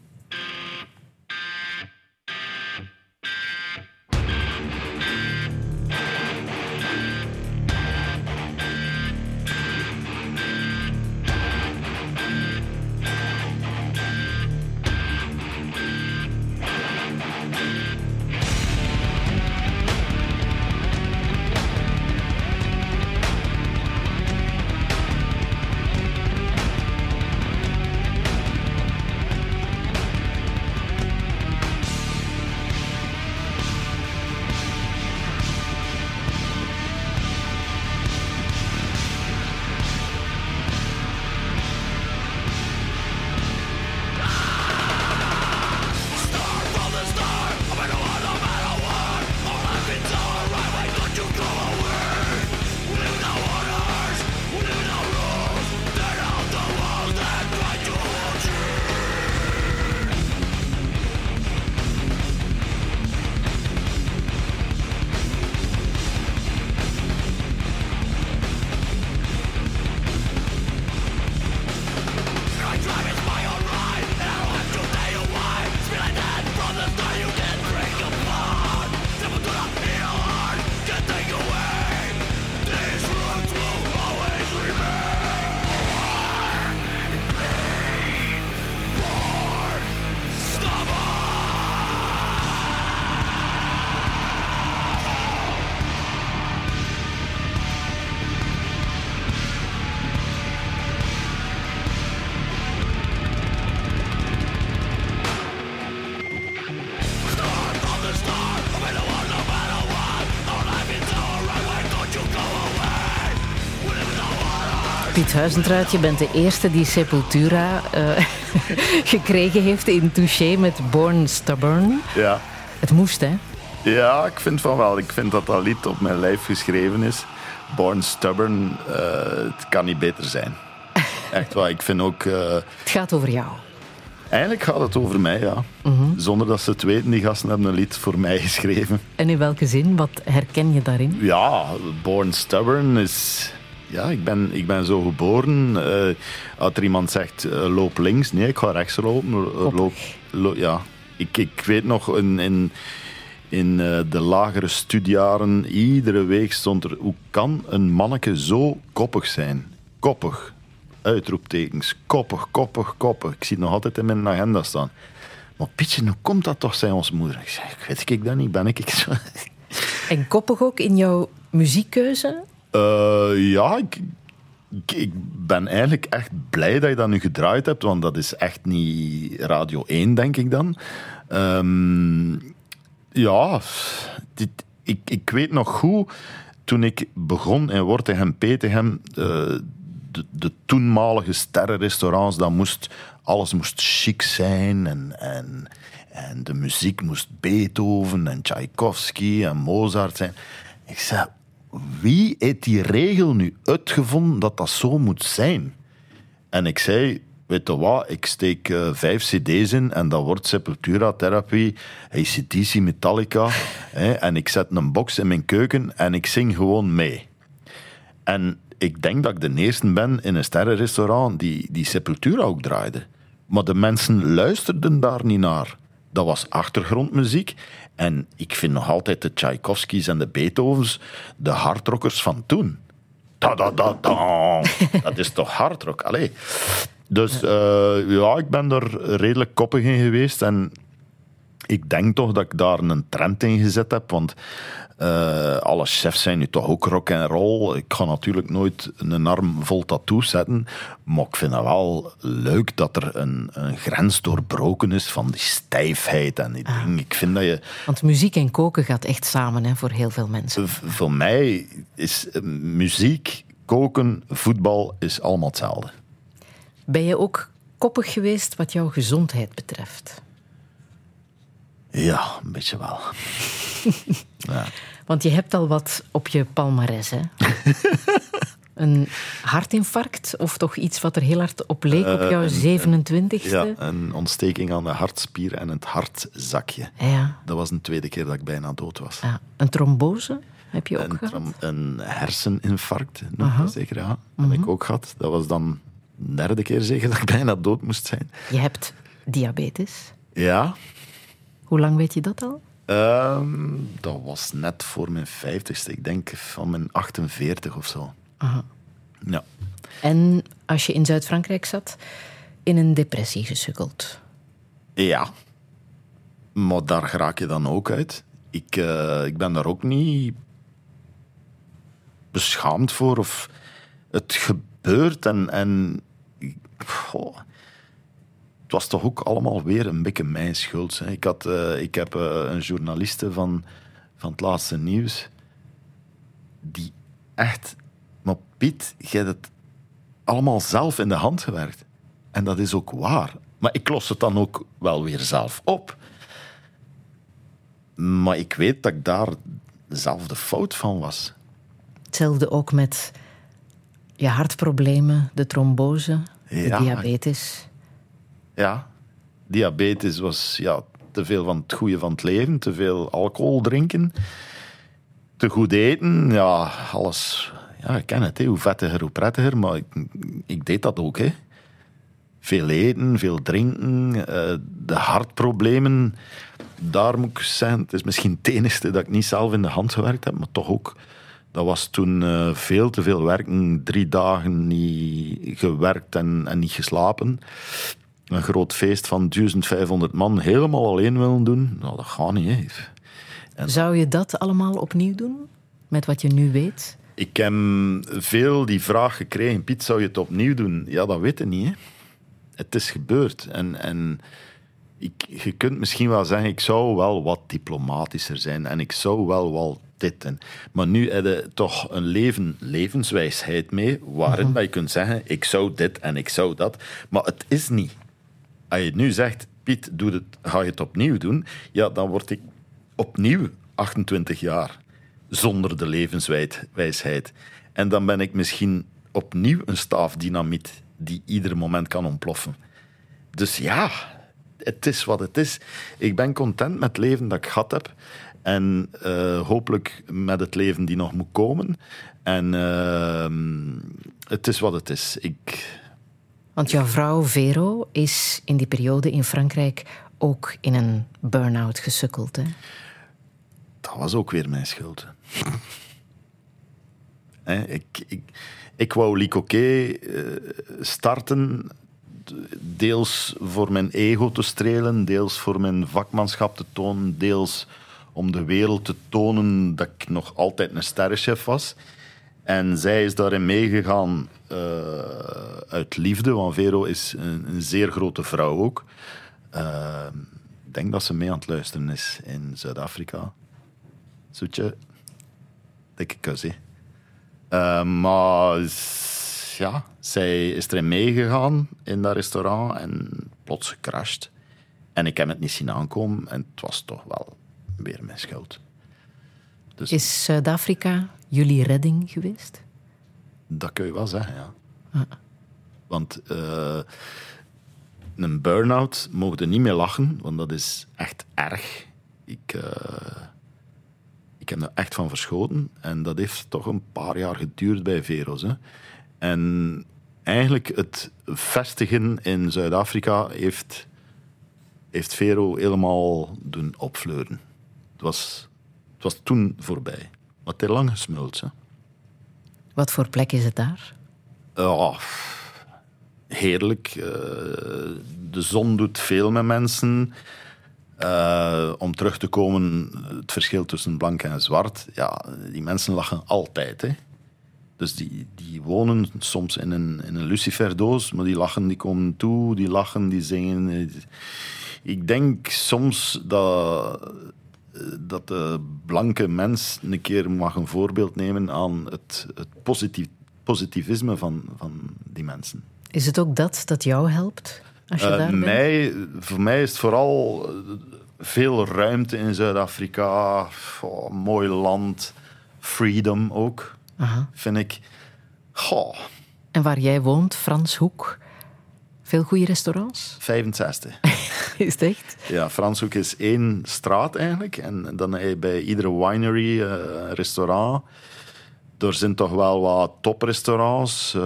Speaker 3: Huizentruid, je bent de eerste die Sepultura eh, gekregen heeft in Touché met Born Stubborn.
Speaker 4: Ja.
Speaker 3: Het moest, hè?
Speaker 4: ja, ik vind van wel. Ik vind dat dat lied op mijn lijf geschreven is. Born Stubborn, eh, het kan niet beter zijn. Echt waar, ik vind ook... eh,
Speaker 3: Het gaat over jou.
Speaker 4: Eigenlijk gaat het over mij, ja. Zonder dat ze het weten, die gasten hebben een lied voor mij geschreven.
Speaker 3: En in welke zin? Wat herken je daarin?
Speaker 4: Ja, Born Stubborn is... Ja, ik ben, ik ben zo geboren. Eh, als er iemand zegt, eh, loop links. Nee, ik ga rechts lopen. Eh, Loop, lo- ja. ik, ik weet nog, in, in, in de lagere studiejaren, iedere week stond er... Hoe kan een manneke zo koppig zijn? Koppig. Uitroeptekens. Koppig, koppig, koppig. Ik zie het nog altijd in mijn agenda staan. Maar Pietje, hoe komt dat toch, zei onze moeder. Ik zeg, weet ik dat niet, ben ik zo...
Speaker 3: En koppig ook in jouw muziekkeuze?
Speaker 4: Eh, ja, ik, ben eigenlijk echt blij dat je dat nu gedraaid hebt, want dat is echt niet Radio 1, denk ik dan. Ehm, ja, ik, ik weet nog goed, toen ik begon in Wortegem, Petegem, eh, de, de toenmalige sterrenrestaurants, dat moest, alles moest chic zijn en, en, en de muziek moest Beethoven en Tchaikovsky en Mozart zijn. Ik zei, wie heeft die regel nu uitgevonden dat dat zo moet zijn? En ik zei, weet je wat, ik steek eh, vijf cd's in en dat wordt Sepultura, Therapy, ACDC, Metallica. hè, en ik zet een box in mijn keuken en ik zing gewoon mee. En ik denk dat ik de eerste ben in een sterrenrestaurant die, die Sepultura ook draaide. Maar de mensen luisterden daar niet naar. Dat was achtergrondmuziek. En ik vind nog altijd de Tchaikovskys en de Beethovens de hardrockers van toen. Da, da, da, da. Dat is toch hardrock? Allee. Dus eh, ja, ik ben er redelijk koppig in geweest. En ik denk toch dat ik daar een trend in gezet heb. Want eh, alle chefs zijn nu toch ook rock en roll. Ik ga natuurlijk nooit een arm vol tattoos zetten. Maar ik vind het wel leuk dat er een, een grens doorbroken is van die stijfheid en die dingen. Ik vind dat je.
Speaker 3: Want muziek en koken gaat echt samen hè, voor heel veel mensen.
Speaker 4: v- Voor mij is eh, muziek, koken, voetbal is allemaal hetzelfde.
Speaker 3: Ben je ook koppig geweest wat jouw gezondheid betreft?
Speaker 4: Ja, een beetje wel. ja.
Speaker 3: Want je hebt al wat op je palmares, hè? Een hartinfarct of toch iets wat er heel hard op leek op jouw 27ste?
Speaker 4: ja, een ontsteking aan de hartspier en het hartzakje.
Speaker 3: Ja.
Speaker 4: Dat was een tweede keer dat ik bijna dood was.
Speaker 3: Ja. Een trombose heb je ook
Speaker 4: Een,
Speaker 3: gehad?
Speaker 4: een herseninfarct, zeker, ja. Dat heb ik ook gehad. Dat was dan de derde keer zeker dat ik bijna dood moest zijn.
Speaker 3: Je hebt diabetes.
Speaker 4: Ja,
Speaker 3: Hoe lang weet je dat al?
Speaker 4: ehm, dat was net voor mijn vijftigste. Ik denk van mijn 48 of zo. Ja.
Speaker 3: En als je in Zuid-Frankrijk zat, in een depressie gesukkeld.
Speaker 4: Ja. Maar daar raak je dan ook uit. Ik, eh, ik ben daar ook niet beschaamd voor. Of het gebeurt en... en goh, het was toch ook allemaal weer een beetje mijn schuld. Hè. Ik, had, eh, ik heb eh, een journaliste van, van het laatste nieuws die echt... Maar Piet, jij hebt het allemaal zelf in de hand gewerkt. En dat is ook waar. Maar ik los het dan ook wel weer zelf op. Maar ik weet dat ik daar zelf de fout van was.
Speaker 3: Hetzelfde ook met je hartproblemen, de trombose, de
Speaker 4: Ja.
Speaker 3: diabetes.
Speaker 4: Ja, diabetes was ja, te veel van het goede van het leven, te veel alcohol drinken, te goed eten, ja, alles. Ja, ik ken het, hè. hoe vettiger, hoe prettiger, maar ik, deed dat ook. Hè. Veel eten, veel drinken, eh, de hartproblemen, daar moet ik zeggen, het is misschien het enigste dat ik niet zelf in de hand gewerkt heb, maar toch ook. Dat was toen eh, veel te veel werken, drie dagen niet gewerkt en, en niet geslapen een groot feest van 1500 man helemaal alleen willen doen, nou, dat gaat niet. Hè. En-
Speaker 3: Zou je dat allemaal opnieuw doen? Met wat je nu weet?
Speaker 4: Ik heb veel die vraag gekregen, Piet, zou je het opnieuw doen? Ja, dat weet je niet. Hè. Het is gebeurd. En, en ik, je kunt misschien wel zeggen, ik zou wel wat diplomatischer zijn en ik zou wel wel dit. En, maar nu heb je toch een leven, levenswijsheid mee, waarin dat je kunt zeggen, ik zou dit en ik zou dat. Maar het is niet. Als je nu zegt, Piet, doe het, ga je het opnieuw doen? Ja, dan word ik opnieuw 28 jaar zonder de levenswijsheid. En dan ben ik misschien opnieuw een staaf dynamiet die ieder moment kan ontploffen. Dus ja, het is wat het is. Ik ben content met het leven dat ik gehad heb. En eh, hopelijk met het leven die nog moet komen. En ehm, het is wat het is. Ik,
Speaker 3: Want jouw vrouw Vero is in die periode in Frankrijk ook in een burn-out gesukkeld.
Speaker 4: Dat was ook weer mijn schuld. Ik, ik, ik wou Licoquet eh, starten, deels voor mijn ego te strelen, deels voor mijn vakmanschap te tonen, deels om de wereld te tonen dat ik nog altijd een sterrenchef was. En zij is daarin meegegaan uit liefde, want Vero is een, een zeer grote vrouw ook. Eh, ik denk dat ze mee aan het luisteren is in Zuid-Afrika. Zoetje. Dikke kus, hè. Eh, maar ja, zij is erin meegegaan in dat restaurant en plots gecrashed. En ik heb het niet zien aankomen en het was toch wel weer mijn schuld. Dus
Speaker 3: Is Zuid-Afrika jullie redding geweest?
Speaker 4: Dat kun je wel zeggen, ja. Want eh, een burn-out mogen er niet meer lachen, want dat is echt erg. Ik, eh, ik heb er echt van verschoten. En dat heeft toch een paar jaar geduurd bij Veros. Hè. En eigenlijk het vestigen in Zuid-Afrika heeft, heeft Vero helemaal doen opfleuren. Het was, het was toen voorbij. Maar het lang gesmuld. Hè.
Speaker 3: Wat voor plek is het daar?
Speaker 4: Heerlijk. Eh, de zon doet veel met mensen. Eh, om terug te komen, het verschil tussen blank en zwart. Ja, die mensen lachen altijd. Hè. Dus die, die wonen soms in een, in een luciferdoos, maar die lachen, die komen toe, die lachen, die zingen. Ik denk soms dat, dat de blanke mens een keer mag een voorbeeld nemen aan het, het positief, positivisme van, van die mensen.
Speaker 3: Is het ook dat dat jou helpt? Als je
Speaker 4: Eh,
Speaker 3: daar
Speaker 4: mij, voor mij is het vooral eh, veel ruimte in Zuid-Afrika. Oh, mooi land. Freedom ook,
Speaker 3: Aha.
Speaker 4: vind ik. Goh,
Speaker 3: En waar jij woont, Franshoek, veel goede restaurants?
Speaker 4: 65.
Speaker 3: Is het echt?
Speaker 4: Ja, Franshoek is één straat eigenlijk. En dan heb je bij iedere winery eh, restaurant. Er zijn toch wel wat toprestaurants. eh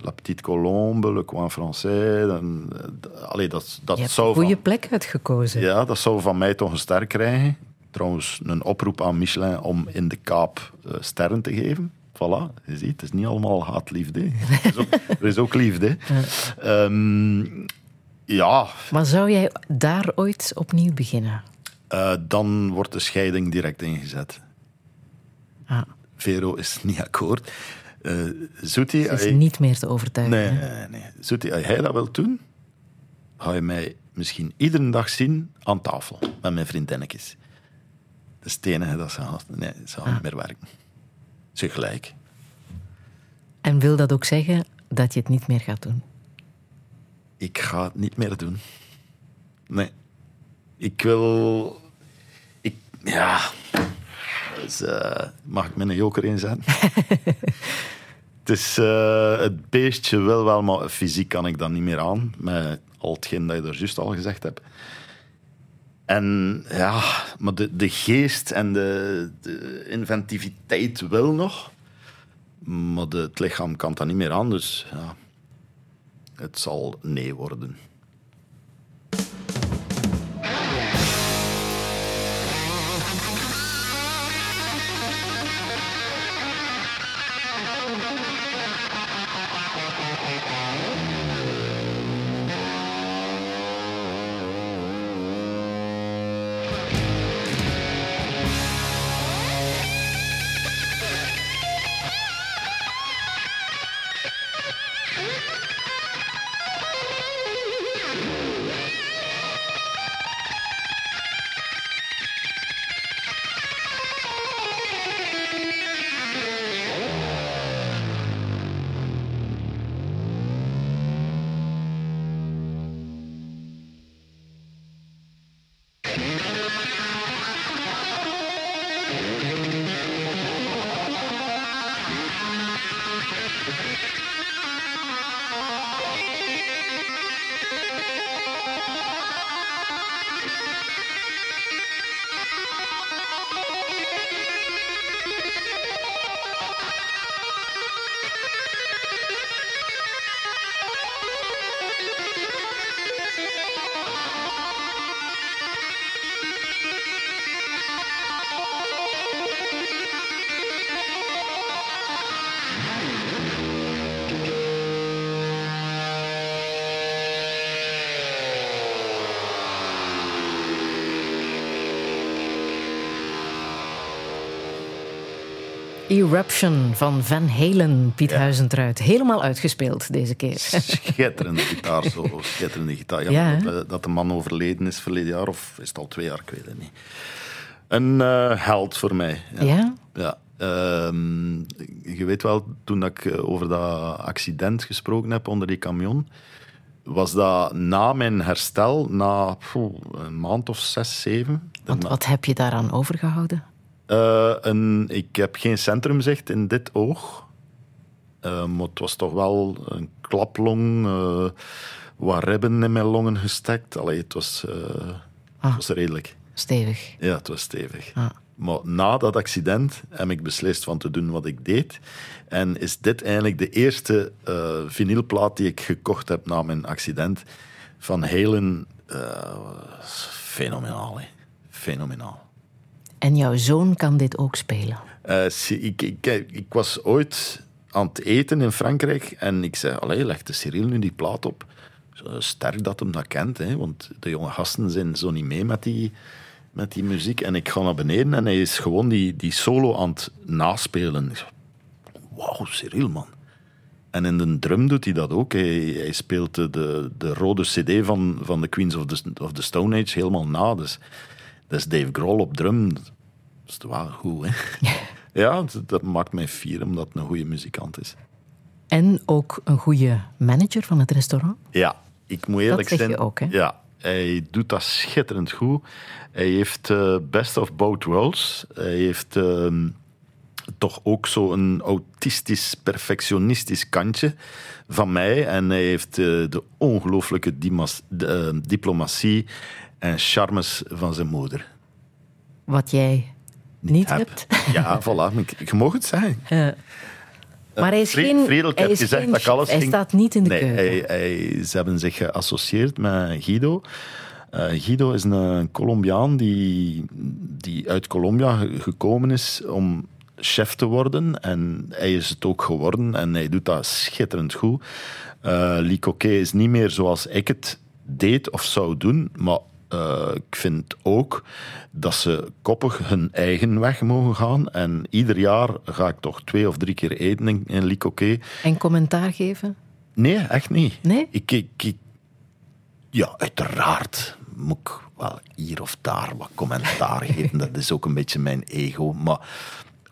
Speaker 4: La Petite Colombe, Le Coin Français. Dan, eh, d- allee, dat, dat
Speaker 3: Je
Speaker 4: zou
Speaker 3: een goede
Speaker 4: van-
Speaker 3: plek uitgekozen.
Speaker 4: Ja, dat zou van mij toch een ster krijgen. Trouwens, een oproep aan Michelin om in de Kaap eh, sterren te geven. Voilà, je ziet, het is niet allemaal haatliefde. Er is ook, er is ook liefde. Ehm, ja,
Speaker 3: Maar zou jij daar ooit opnieuw beginnen?
Speaker 4: eh, dan wordt de scheiding direct ingezet.
Speaker 3: Ah,
Speaker 4: Vero is niet akkoord. Eh Zoetie,
Speaker 3: het is
Speaker 4: hij-
Speaker 3: niet meer te overtuigen.
Speaker 4: nee, nee, nee. Zoetie, als hij dat wil doen, ga je mij misschien iedere dag zien aan tafel met mijn vriendinnetjes. Dat is het enige dat ze. Nee, ze gaat
Speaker 3: Ah.
Speaker 4: niet meer werken. Ze gelijk.
Speaker 3: En wil dat ook zeggen dat je het niet meer gaat doen?
Speaker 4: Ik ga het niet meer doen. Nee. Ik wil... Ik... Ja... Dus, eh, mag ik mijn joker inzetten? het is... eh, het beestje wil wel, maar fysiek kan ik dat niet meer aan. Met al hetgeen dat je er juist al gezegd hebt. En ja, maar de, de geest en de, inventiviteit wil nog. Maar de, het lichaam kan dat niet meer aan, dus ja... Het zal nee worden.
Speaker 3: Eruption van Van Halen, Piet Huizentruid. Helemaal uitgespeeld deze keer.
Speaker 4: Schitterende gitaar, zo. Schitterende gitaar. Ja,
Speaker 3: Ja,
Speaker 4: dat, dat de man overleden is verleden jaar, of is het al twee jaar, ik weet het niet. Een eh, held voor mij. Ja.
Speaker 3: Ja?
Speaker 4: Ja, ehm, je weet wel, toen ik eh, over dat accident gesproken heb onder die camion, was dat na mijn herstel, na een maand of zes, zeven.
Speaker 3: Want wat heb je daaraan overgehouden?
Speaker 4: Eh, een, ik heb geen centrumzicht in dit oog. Eh, maar het was toch wel een klaplong, eh, wat ribben in mijn longen gestekt. Allee, het was, het was redelijk.
Speaker 3: Stevig.
Speaker 4: Ja, het was stevig.
Speaker 3: Ah.
Speaker 4: Maar na dat accident heb ik beslist van te doen wat ik deed. En is dit eigenlijk de eerste vinylplaat die ik gekocht heb na mijn accident. Van Helen. fenomenaal, hè. Fenomenaal.
Speaker 3: En jouw zoon kan dit ook spelen.
Speaker 4: Eh, ik, ik, was ooit aan het eten in Frankrijk en ik zei, allee, leg de Cyril nu die plaat op. Sterk dat hem dat kent, hè, want de jonge gasten zijn zo niet mee met die, met die muziek. En ik ga naar beneden en hij is gewoon die, die solo aan het naspelen. Wauw, Cyril, man. En in de drum doet hij dat ook. Hij, hij speelt de, de, de rode cd van, van de Queens of the, of the Stone Age helemaal na. Dus dat is Dave Grohl op drum. Dat is wel goed, hè? Ja, dat- dat maakt mij fier omdat het een goede muzikant is.
Speaker 3: En ook een goede manager van het restaurant.
Speaker 4: Ja, ik moet eerlijk
Speaker 3: zeg je
Speaker 4: zijn.
Speaker 3: ook, hè?
Speaker 4: Ja, hij doet dat schitterend goed. Hij heeft eh, best of both worlds. Hij heeft ehm, toch ook zo'n autistisch, perfectionistisch kantje van mij. En hij heeft eh, de ongelooflijke eh, diplomatie en charmes van zijn moeder.
Speaker 3: Wat jij niet,
Speaker 4: Heb.
Speaker 3: hebt.
Speaker 4: Ja, voilà. Ik- Je mag het zeggen.
Speaker 3: Maar hij is geen,
Speaker 4: Friedel, ik
Speaker 3: hij
Speaker 4: heb gezegd
Speaker 3: geen
Speaker 4: dat ik alles.
Speaker 3: Hij
Speaker 4: ging-
Speaker 3: staat niet in de
Speaker 4: nee,
Speaker 3: keuken.
Speaker 4: Hij, hij- ze hebben zich geassocieerd met Guido. Eh, Guido is een Colombiaan die, die uit Colombia ge- gekomen is om chef te worden. En hij is het ook geworden en hij doet dat schitterend goed. Licoquet is niet meer zoals ik het deed of zou doen, maar eh, ik vind ook dat ze koppig hun eigen weg mogen gaan. En ieder jaar ga ik toch twee of drie keer eten in, in.
Speaker 3: En commentaar geven?
Speaker 4: Nee, echt niet.
Speaker 3: Nee?
Speaker 4: Ik, ik, ik- ja, uiteraard moet ik wel hier of daar wat commentaar geven. Dat is ook een beetje mijn ego. Maar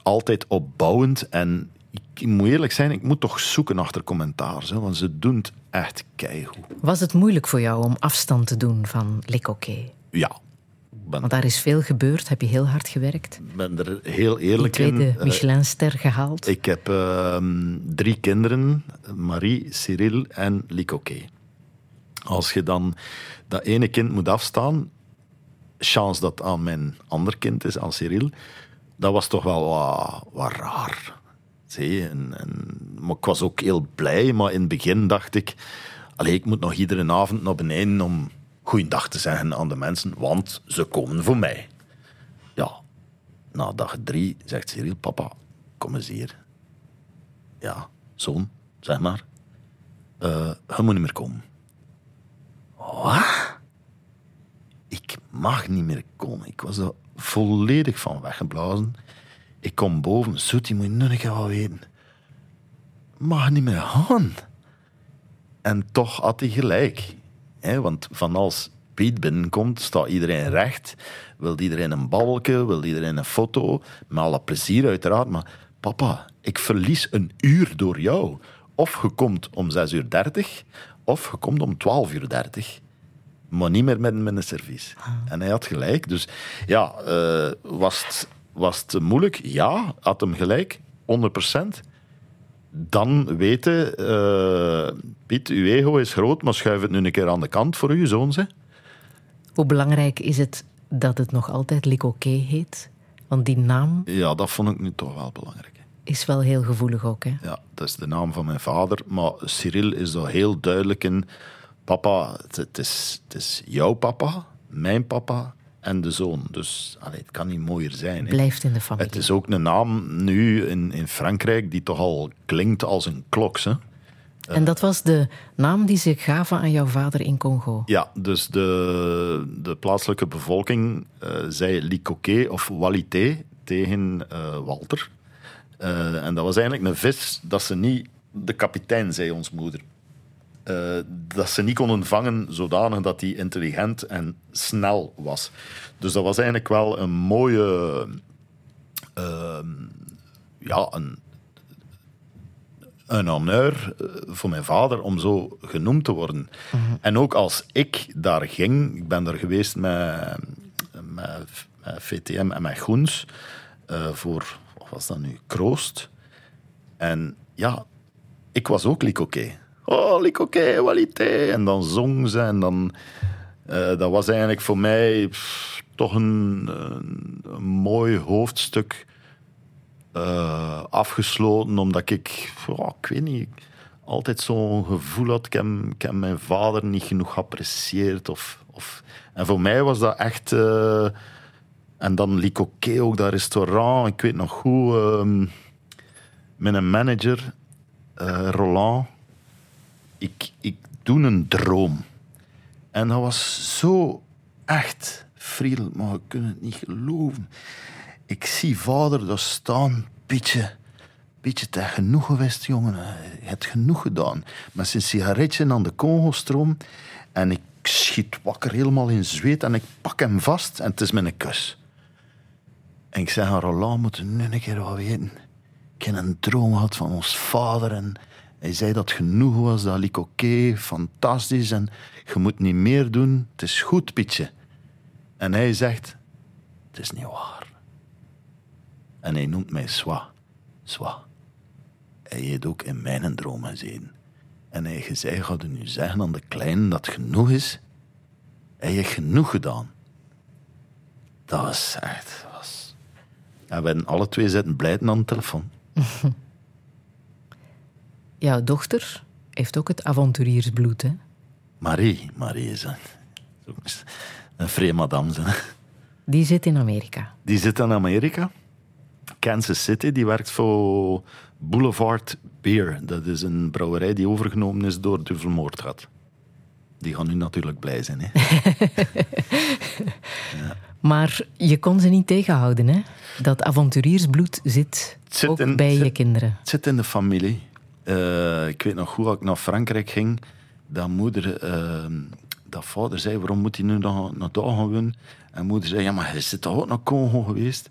Speaker 4: altijd opbouwend. En ik moet eerlijk zijn, ik moet toch zoeken achter commentaar. Hè, want ze doen het echt keigoed.
Speaker 3: Was het moeilijk voor jou om afstand te doen van Coquet?
Speaker 4: Ja, ik ben,
Speaker 3: Want daar is veel gebeurd. Heb je heel hard gewerkt.
Speaker 4: ben er heel
Speaker 3: Die
Speaker 4: eerlijk in.
Speaker 3: tweede
Speaker 4: Eh,
Speaker 3: Michelinster gehaald.
Speaker 4: Ik heb ehm, drie kinderen, Marie, Cyril en Licoquet. Als je dan dat ene kind moet afstaan, chance dat aan mijn ander kind is, aan Cyril, dat was toch wel wat, wat raar. Zie je? En, en, maar ik was ook heel blij, maar in het begin dacht ik, allee, ik moet nog iedere avond naar beneden om goeiedag te zeggen aan de mensen, want ze komen voor mij. Ja, na dag drie zegt Cyril, papa, kom eens hier. Ja, zoon, zeg maar. Eh, je moet niet meer komen. Wat? Ik mag niet meer komen. Ik was er volledig van weggeblazen. Ik kom boven. Zoet, je moet nu nog wel weten. Mag niet meer gaan. En toch had hij gelijk. hè, want van als Piet binnenkomt, staat iedereen recht. Wil iedereen een babbelke, wil iedereen een foto. Met alle plezier uiteraard. Maar papa, ik verlies een uur door jou. Of je komt om 6 uur 30, of je komt om 12 uur 30. Maar niet meer met, een service. En hij had gelijk. Dus ja, eh, was, het, was het moeilijk? Ja, had hem gelijk. 100 dan weten, eh, Piet, uw ego is groot, maar schuif het nu een keer aan de kant voor uw zoon. Hè?
Speaker 3: Hoe belangrijk is het dat het nog altijd Coquet heet? Want die naam
Speaker 4: Ja, dat vond ik nu toch wel belangrijk.
Speaker 3: is wel heel gevoelig ook. Hè?
Speaker 4: Ja, dat is de naam van mijn vader. Maar Cyril is daar heel duidelijk in. Papa, het is, het is jouw papa, mijn papa en de zoon. Dus allee, het kan niet mooier zijn. hè.
Speaker 3: Blijft in de familie.
Speaker 4: Het is ook een naam nu in, in Frankrijk die toch al klinkt als een klok. Hè?
Speaker 3: En dat was de naam die ze gaven aan jouw vader in Congo.
Speaker 4: Ja, dus de, de plaatselijke bevolking eh, zei Licoquet of Walité tegen eh, Walter. Eh, en dat was eigenlijk een vis dat ze niet... De kapitein, zei ons moeder. Eh, dat ze niet konden vangen zodanig dat hij intelligent en snel was. Dus dat was eigenlijk wel een mooie... ehm, ja, een, een honneur eh, voor mijn vader om zo genoemd te worden. En ook als ik daar ging, ik ben daar geweest met, met, met VTM en met Groens eh, voor, wat was dat nu, Kroost. En ja, ik was ook Likoké. Oh, Likoké, Walité. En dan zong ze en dan... eh, dat was eigenlijk voor mij toch een, mooi hoofdstuk eh, afgesloten, omdat ik, ja, ik weet niet, altijd zo'n gevoel had, ik heb, mijn vader niet genoeg geapprecieerd. Of, of, en voor mij was dat echt... eh, en dan Likoké ook, dat restaurant, ik weet nog goed, ehm, met een manager, Roland, ik, ik doe een droom. En dat was zo echt, Friedel, maar je kunt het niet geloven. Ik zie vader daar staan, beetje, beetje te genoeg geweest, jongen. Je hebt genoeg gedaan. Met zijn sigaretje aan de Congo-stroom. En ik schiet wakker helemaal in zweet en ik pak hem vast en het is mijn kus. En ik zeg aan Roland, moet nu een keer wat weten. Ik heb een droom gehad van ons vader en hij zei dat genoeg was, dat liep oké, fantastisch en je moet niet meer doen. Het is goed, Pietje. En hij zegt, het is niet waar. En hij noemt mij Swa. Swa. Hij heeft ook in mijn droom gezeten. En hij zei, ga nu zeggen aan de kleine dat genoeg is? Hij heeft genoeg gedaan. Dat was echt... Was... En we hebben alle twee zitten blijten aan de telefoon.
Speaker 3: Jouw dochter heeft ook het avonturiersbloed, hè?
Speaker 4: Marie, Marie is een, een vreemde madame.
Speaker 3: Die zit in Amerika.
Speaker 4: Die zit in Amerika. Kansas City, die werkt voor Boulevard Beer. Dat is een brouwerij die overgenomen is door Duvel Moordgat. Die gaan nu natuurlijk blij zijn. Hè?
Speaker 3: Maar je kon ze niet tegenhouden, hè? Dat avonturiersbloed zit, ook
Speaker 4: in-
Speaker 3: bij je kinderen.
Speaker 4: Het zit in de familie. Eh, ik weet nog goed, als ik naar Frankrijk ging, dat moeder, eh, dat vader zei, waarom moet hij nu naar, naar daar gaan wonen? En moeder zei, ja, maar hij zit toch ook naar Congo geweest?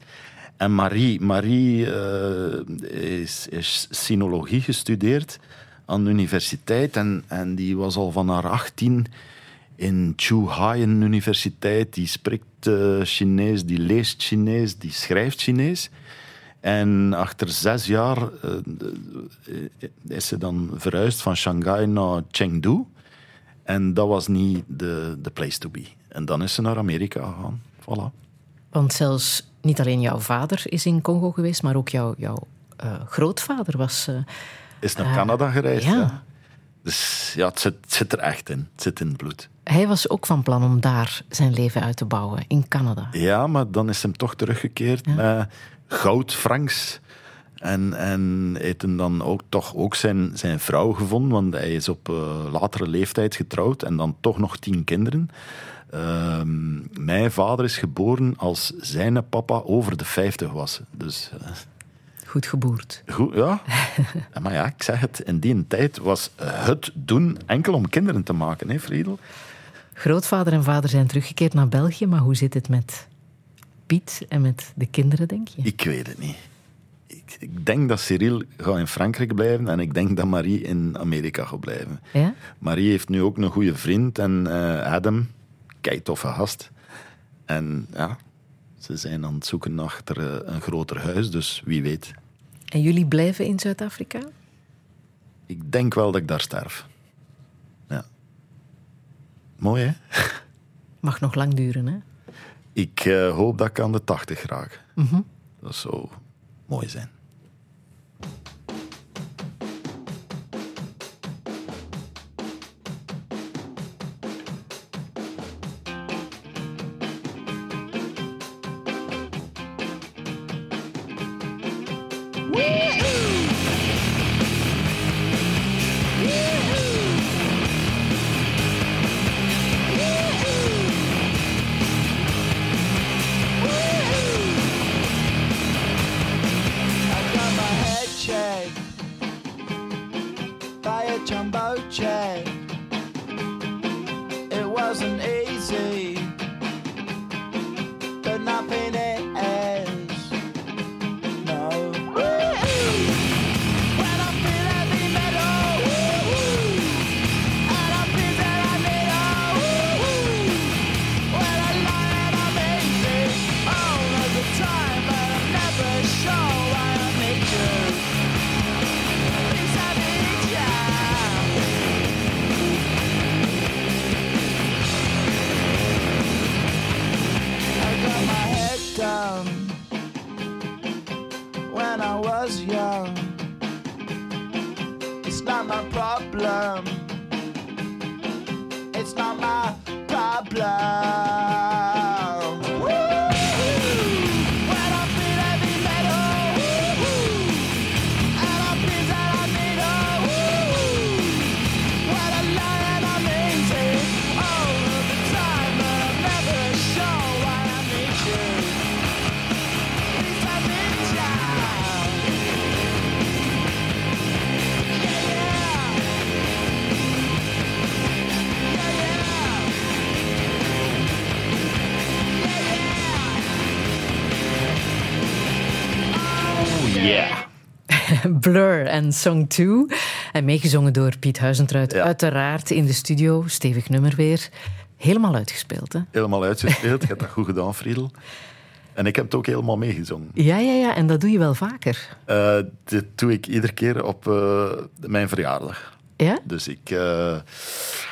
Speaker 4: En Marie, Marie eh, is, is sinologie gestudeerd aan de universiteit en, en die was al van haar 18 in Chuhaian Universiteit. Die spreekt eh, Chinees, die leest Chinees, die schrijft Chinees. En achter zes jaar eh, eh, is ze dan verhuisd van Shanghai naar Chengdu. En dat was niet de, de place to be. En dan is ze naar Amerika gegaan. Voilà.
Speaker 3: Want zelfs niet alleen jouw vader is in Congo geweest, maar ook jouw, jouw eh, grootvader was...
Speaker 4: Is naar Canada gereisd.
Speaker 3: ja.
Speaker 4: Ja. Dus ja, het zit, het zit er echt in. Het zit in het bloed.
Speaker 3: hij was ook van plan om daar zijn leven uit te bouwen, in Canada.
Speaker 4: Ja, maar dan is hem toch teruggekeerd met goud, franks. En, en hij heeft dan ook, toch ook zijn, zijn vrouw gevonden, want hij is op eh, latere leeftijd getrouwd en dan toch nog tien kinderen. Ehm, mijn vader is geboren als zijn papa over de 50 was. Dus eh,
Speaker 3: Goed geboerd.
Speaker 4: goed, ja. maar ja, ik zeg het, in die tijd was het doen enkel om kinderen te maken, hè, Friedel?
Speaker 3: Grootvader en vader zijn teruggekeerd naar België, maar hoe zit het met Piet en met de kinderen, denk je?
Speaker 4: Ik weet het niet. Ik, ik denk dat Cyril gaat in Frankrijk blijven en ik denk dat Marie in Amerika gaat blijven.
Speaker 3: Ja?
Speaker 4: Marie heeft nu ook een goede vriend en eh, Adam, kei toffe gast. En ja, ze zijn aan het zoeken achter eh, een groter huis, dus wie weet.
Speaker 3: En jullie blijven in Zuid-Afrika?
Speaker 4: Ik denk wel dat ik daar sterf. Ja. Mooi, hè?
Speaker 3: Mag nog lang duren, hè?
Speaker 4: Ik eh, hoop dat ik aan de 80 raak. Dat zou mooi zijn.
Speaker 3: Blur en Song 2. En meegezongen door Piet Huizentruid.
Speaker 4: Ja.
Speaker 3: Uiteraard in de studio. Stevig nummer weer. Helemaal uitgespeeld, hè?
Speaker 4: Helemaal uitgespeeld. Je hebt dat goed gedaan, Friedel. En ik heb het ook helemaal meegezongen.
Speaker 3: Ja, ja, ja. En dat doe je wel vaker.
Speaker 4: Eh, dit doe ik iedere keer op eh, mijn verjaardag.
Speaker 3: Ja?
Speaker 4: Dus ik, eh,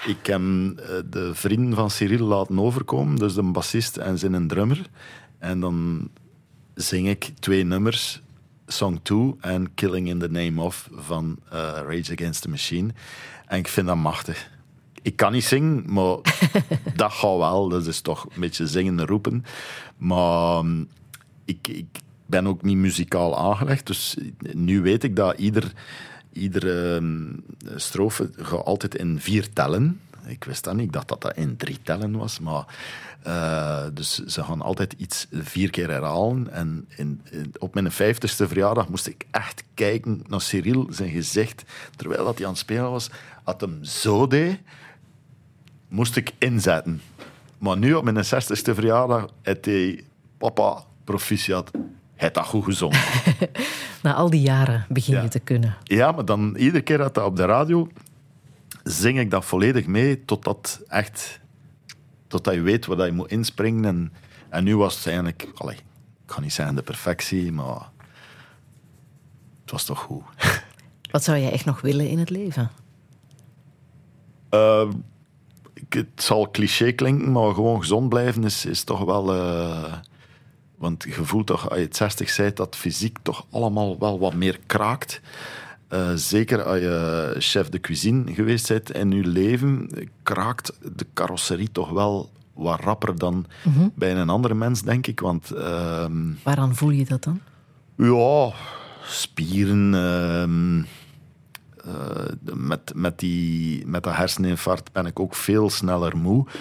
Speaker 4: ik heb de vrienden van Cyril laten overkomen, dus de bassist en zijn drummer. En dan zing ik twee nummers, Song 2 en Killing in the Name of van eh, Rage Against the Machine. En ik vind dat machtig. Ik kan niet zingen, maar dat gaat wel. Dat is toch een beetje zingen en roepen. Maar mm, ik, ik ben ook niet muzikaal aangelegd. Dus nu weet ik dat ieder, iedere mm, strofe gaat altijd in vier tellen. Ik wist dat niet. Dat dat in drie tellen was. Maar, eh, dus ze gaan altijd iets vier keer herhalen. En in, in- op mijn vijftigste verjaardag moest ik echt kijken naar Cyril, zijn gezicht. Terwijl dat hij aan het spelen was, had hem zo deed moest ik inzetten. Maar nu op mijn 60ste verjaardag heeft hij papa proficiat. Heeft dat goed gezongen.
Speaker 3: Na al die jaren begin
Speaker 4: Ja.
Speaker 3: je te kunnen.
Speaker 4: ja, maar dan iedere keer dat dat op de radio zing ik dat volledig mee totdat echt totdat je weet waar dat je moet inspringen. En, en nu was het eigenlijk, allee, ik ga niet zeggen de perfectie, maar het was toch goed.
Speaker 3: Wat zou jij echt nog willen in het leven?
Speaker 4: Ik- het zal cliché klinken, maar gewoon gezond blijven is, is toch wel. eh, want je voelt toch, als je het 60 bent, dat fysiek toch allemaal wel wat meer kraakt. Eh, zeker als je chef de cuisine geweest bent in je leven, kraakt de carrosserie toch wel wat rapper dan bij een andere mens, denk ik. Want ehm,
Speaker 3: Waaraan voel je dat dan?
Speaker 4: ja, spieren. ehm, eh, met, met, die, met dat herseninfarct ben ik ook veel sneller moe. De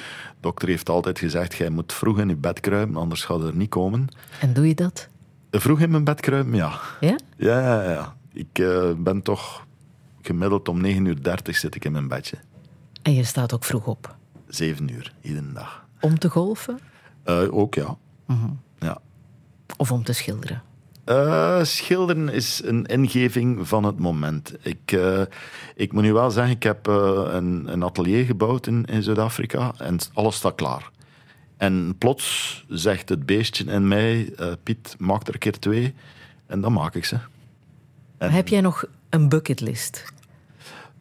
Speaker 4: dokter heeft altijd gezegd, jij moet vroeg in je bed kruipen, anders gaat er niet komen.
Speaker 3: En doe je dat?
Speaker 4: Vroeg in mijn bed kruipen, ja.
Speaker 3: Ja?
Speaker 4: Ja, ja, ja. Ik eh, ben toch gemiddeld om 9 uur 30 zit ik in mijn bedje.
Speaker 3: En je staat ook vroeg op.
Speaker 4: 7 uur, iedere dag.
Speaker 3: Om te golfen
Speaker 4: Eh, ook, ja. ja.
Speaker 3: of om te schilderen?
Speaker 4: Eh, schilderen is een ingeving van het moment. Ik, ik moet nu wel zeggen, ik heb een, een atelier gebouwd in, in Zuid-Afrika en alles staat klaar. En plots zegt het beestje in mij, Piet, maak er een keer twee. En dan maak ik ze. En,
Speaker 3: Heb jij nog een bucketlist?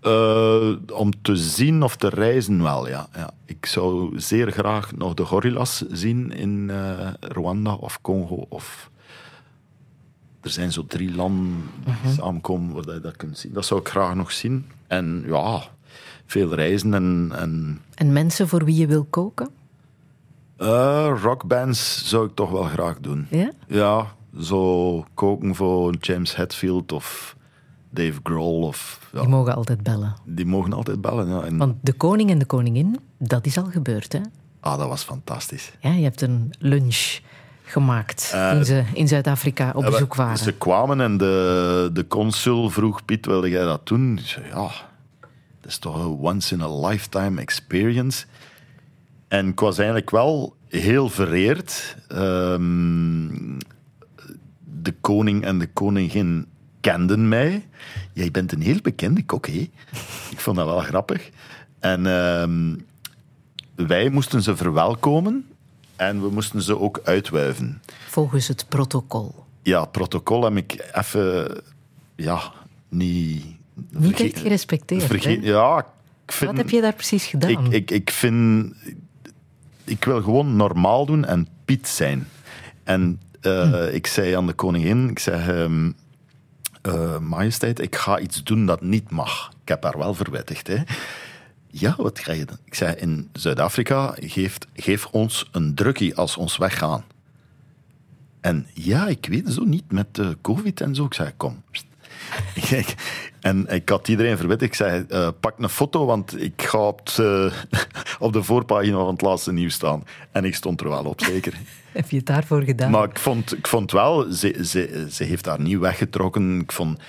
Speaker 4: eh, om te zien of te reizen wel, ja, ja. Ik zou zeer graag nog de gorillas zien in eh, Rwanda of Congo of... Er zijn zo drie landen die samenkomen waar je dat kunt zien. Dat zou ik graag nog zien. En ja, veel reizen en, en
Speaker 3: En mensen voor wie je wil koken?
Speaker 4: eh, rockbands zou ik toch wel graag doen.
Speaker 3: Ja?
Speaker 4: Ja, zo koken voor James Hetfield of Dave Grohl. Of, ja,
Speaker 3: Die mogen altijd bellen.
Speaker 4: die mogen altijd bellen. Ja. En,
Speaker 3: Want de koning en de koningin, dat is al gebeurd, hè?
Speaker 4: ah, dat was fantastisch.
Speaker 3: Ja, je hebt een lunch gemaakt
Speaker 4: Eh,
Speaker 3: toen ze in Zuid-Afrika op bezoek waren.
Speaker 4: Ze kwamen en de, de consul vroeg, Piet, wilde jij dat doen? Ik zei, ja, dat is toch een once-in-a-lifetime experience. En ik was eigenlijk wel heel vereerd. Ehm, de koning en de koningin kenden mij. Jij bent een heel bekende kok? Ik vond dat wel grappig. En ehm, wij moesten ze verwelkomen en we moesten ze ook uitwuiven.
Speaker 3: Volgens het protocol.
Speaker 4: Ja, het protocol heb ik even ja, niet...
Speaker 3: Niet echt gerespecteerd?
Speaker 4: Ja, ik vind...
Speaker 3: Wat heb je daar precies gedaan?
Speaker 4: Ik, ik, ik vind... Ik wil gewoon normaal doen en Piet zijn. En
Speaker 3: Hm.
Speaker 4: ik zei aan de koningin, ik zei... ehm, eh, majesteit, ik ga iets doen dat niet mag. Ik heb haar wel verwittigd, hè. Ja, wat ga je doen? Ik zei, in Zuid-Afrika, geef, geef ons een drukkie als ons weggaan. En ja, ik weet zo niet met de covid en zo. Ik zei, kom. Kijk, en ik had iedereen verwittigd. Ik zei, eh, pak een foto, want ik ga op, het, eh, op de voorpagina van het laatste nieuws staan. En ik stond er wel op, zeker.
Speaker 3: Heb je het daarvoor gedaan?
Speaker 4: Maar ik vond, ik vond wel, ze, ze, ze heeft haar niet weggetrokken. Ik vond,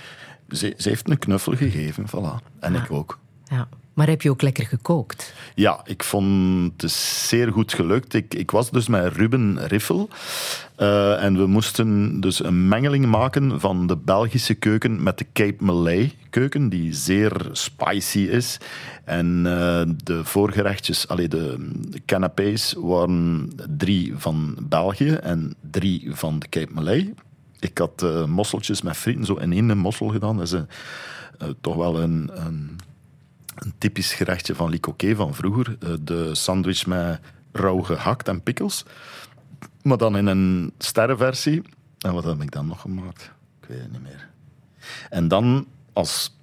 Speaker 4: ze, ze heeft een knuffel gegeven, voilà. En ik ook.
Speaker 3: Ja. Maar heb je ook lekker gekookt?
Speaker 4: Ja, ik vond het zeer goed gelukt. Ik, ik was dus met Ruben Riffel. eh, en we moesten dus een mengeling maken van de Belgische keuken met de Cape Malay keuken, die zeer spicy is. En eh, de voorgerechtjes, allee, de, canapés, waren drie van België en drie van de Cape Malay. Ik had eh, mosseltjes met frieten zo in één mossel gedaan. Dat is toch wel een, een een typisch gerechtje van Licoquet van vroeger. Eh, De sandwich met rauw gehakt en pickles. Maar dan in een sterrenversie. En wat heb ik dan nog gemaakt? Ik weet het niet meer. En dan als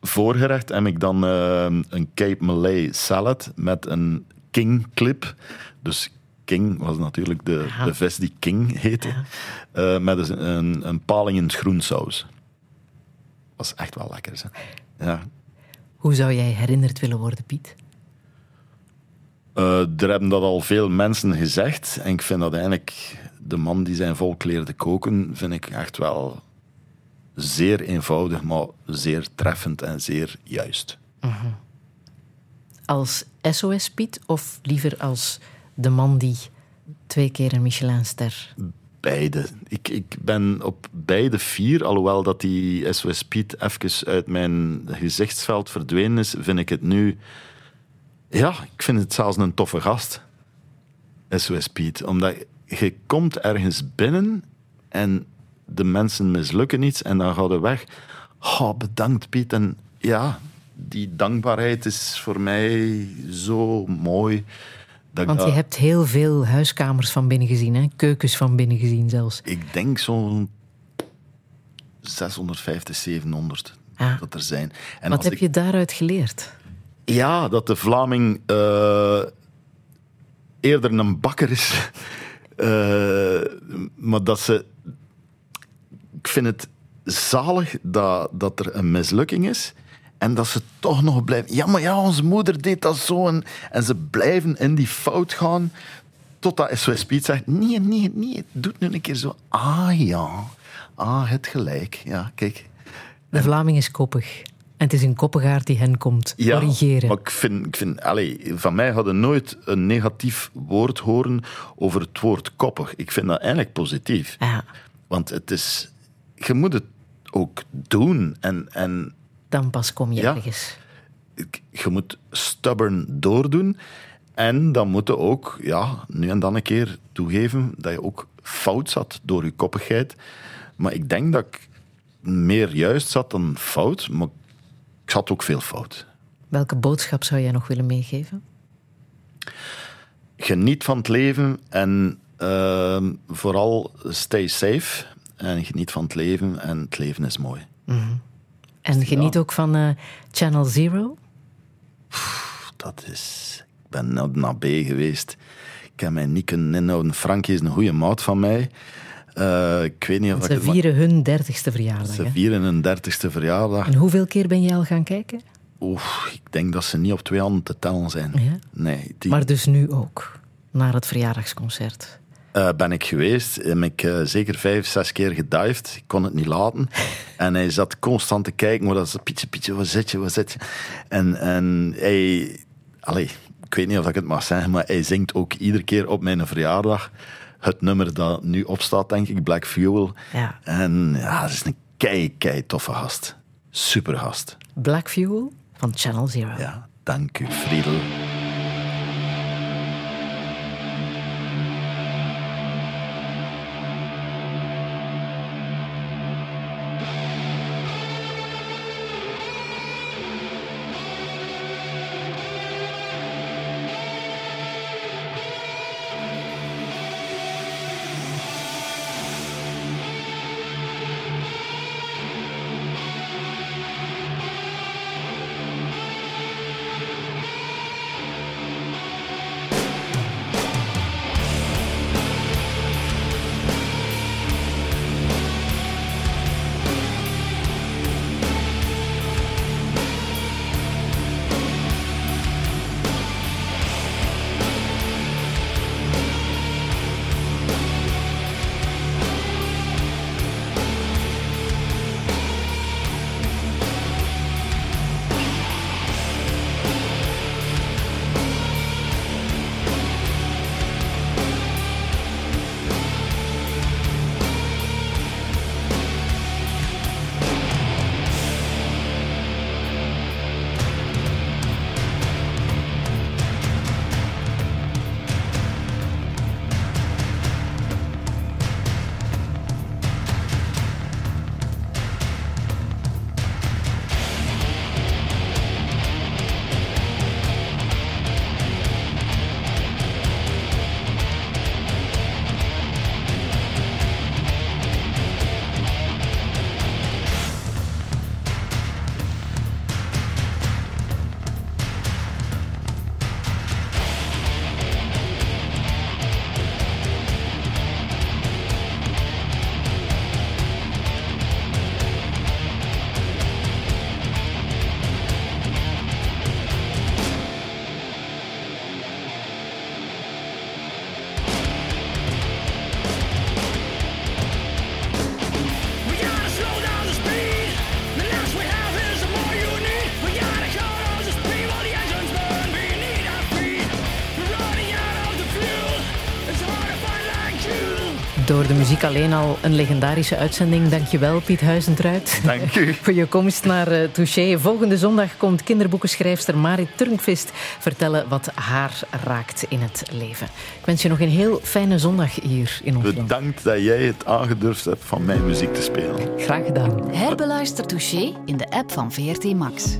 Speaker 4: voorgerecht heb ik dan eh, een Cape Malay salad met een King clip. Dus King was natuurlijk de,
Speaker 3: Ja.
Speaker 4: de vis die King heette. Eh, met dus een, een paling in groensaus. Was echt wel lekker. Hè? Ja.
Speaker 3: Hoe zou jij herinnerd willen worden, Piet?
Speaker 4: Eh, er hebben dat al veel mensen gezegd. En ik vind dat eigenlijk de man die zijn volk leerde koken, vind ik echt wel zeer eenvoudig, maar zeer treffend en zeer juist.
Speaker 3: Als SOS Piet of liever als de man die twee keer een Michelinster...
Speaker 4: Beide. Ik, ik ben op beide vier, alhoewel dat die SOS Piet even uit mijn gezichtsveld verdwenen is, vind ik het nu... Ja, ik vind het zelfs een toffe gast. SOS Piet. Omdat je komt ergens binnen en de mensen mislukken iets en dan gaan we weg. Oh, bedankt Piet. En ja, die dankbaarheid is voor mij zo mooi. Dat
Speaker 3: Want je hebt heel veel huiskamers van binnen gezien, hè? keukens van binnen gezien zelfs.
Speaker 4: Ik denk zo'n 650, 700
Speaker 3: Ah.
Speaker 4: dat er zijn. En
Speaker 3: Wat heb
Speaker 4: ik-
Speaker 3: je daaruit geleerd?
Speaker 4: Ja, dat de Vlaming eh, eerder een bakker is. Eh, maar dat ze... Ik vind het zalig dat, dat er een mislukking is. En dat ze toch nog blijven... Ja, maar ja, onze moeder deed dat zo. En, en ze blijven in die fout gaan. Totdat SOS Piet zegt... Nee, nee, nee. Doe het nu een keer zo. Ah, ja. Ah, het gelijk. Ja, kijk.
Speaker 3: De Vlaming is koppig. En het is een koppegaard die hen komt corrigeren.
Speaker 4: Maar ik vind, ik vind allee, van mij hadden nooit een negatief woord horen over het woord koppig. Ik vind dat eigenlijk positief.
Speaker 3: Ja,
Speaker 4: Want het is, je moet het ook doen. En, en
Speaker 3: dan pas kom je
Speaker 4: Ja.
Speaker 3: ergens.
Speaker 4: je moet stubborn doordoen. En dan moet je ook ja, nu en dan een keer toegeven dat je ook fout zat door je koppigheid. Maar ik denk dat ik meer juist zat dan fout. Maar ik zat ook veel fout.
Speaker 3: Welke boodschap zou jij nog willen meegeven?
Speaker 4: geniet van het leven en ehm, vooral stay safe. En geniet van het leven en het leven is mooi.
Speaker 3: En geniet ook van eh, Channel Zero.
Speaker 4: Dat is... Ik ben naar, naar B geweest. Ik heb mij niet kunnen inhouden. Frankie is een goede maat van mij. Eh, ik weet niet of
Speaker 3: Ze vieren hun dertigste verjaardag.
Speaker 4: Ze vieren hun dertigste verjaardag.
Speaker 3: En hoeveel keer ben je al gaan kijken?
Speaker 4: Oeh, ik denk dat ze niet op twee handen te tellen zijn.
Speaker 3: Ja.
Speaker 4: Nee, die
Speaker 3: Maar dus nu ook, naar het verjaardagsconcert.
Speaker 4: Eh, ben ik geweest. Heb ik eh, zeker vijf, zes keer gedived. Ik kon het niet laten. En hij zat constant te kijken. Maar dat is Pietje, Pietje, waar zit je, waar zit je? En, en hij... Allee, ik weet niet of ik het mag zeggen, maar hij zingt ook iedere keer op mijn verjaardag het nummer dat nu opstaat, denk ik, Black Fuel.
Speaker 3: Ja.
Speaker 4: En ja, dat is een kei, kei toffe gast. Super gast.
Speaker 3: Black Fuel van Channel Zero.
Speaker 4: Ja, dank u, Friedel.
Speaker 3: Alleen al een legendarische uitzending. Dankjewel, Piet Huizentruid.
Speaker 4: Dank u.
Speaker 3: Voor je komst naar uh, Touché. Volgende zondag komt kinderboekenschrijfster Marit Turnquist vertellen wat haar raakt in het leven. Ik wens je nog een heel fijne zondag hier in ons
Speaker 4: Bedankt dat jij het aangedurfd hebt van mijn muziek te spelen.
Speaker 3: Graag gedaan.
Speaker 1: Herbeluister Touché in de app van VRT Max.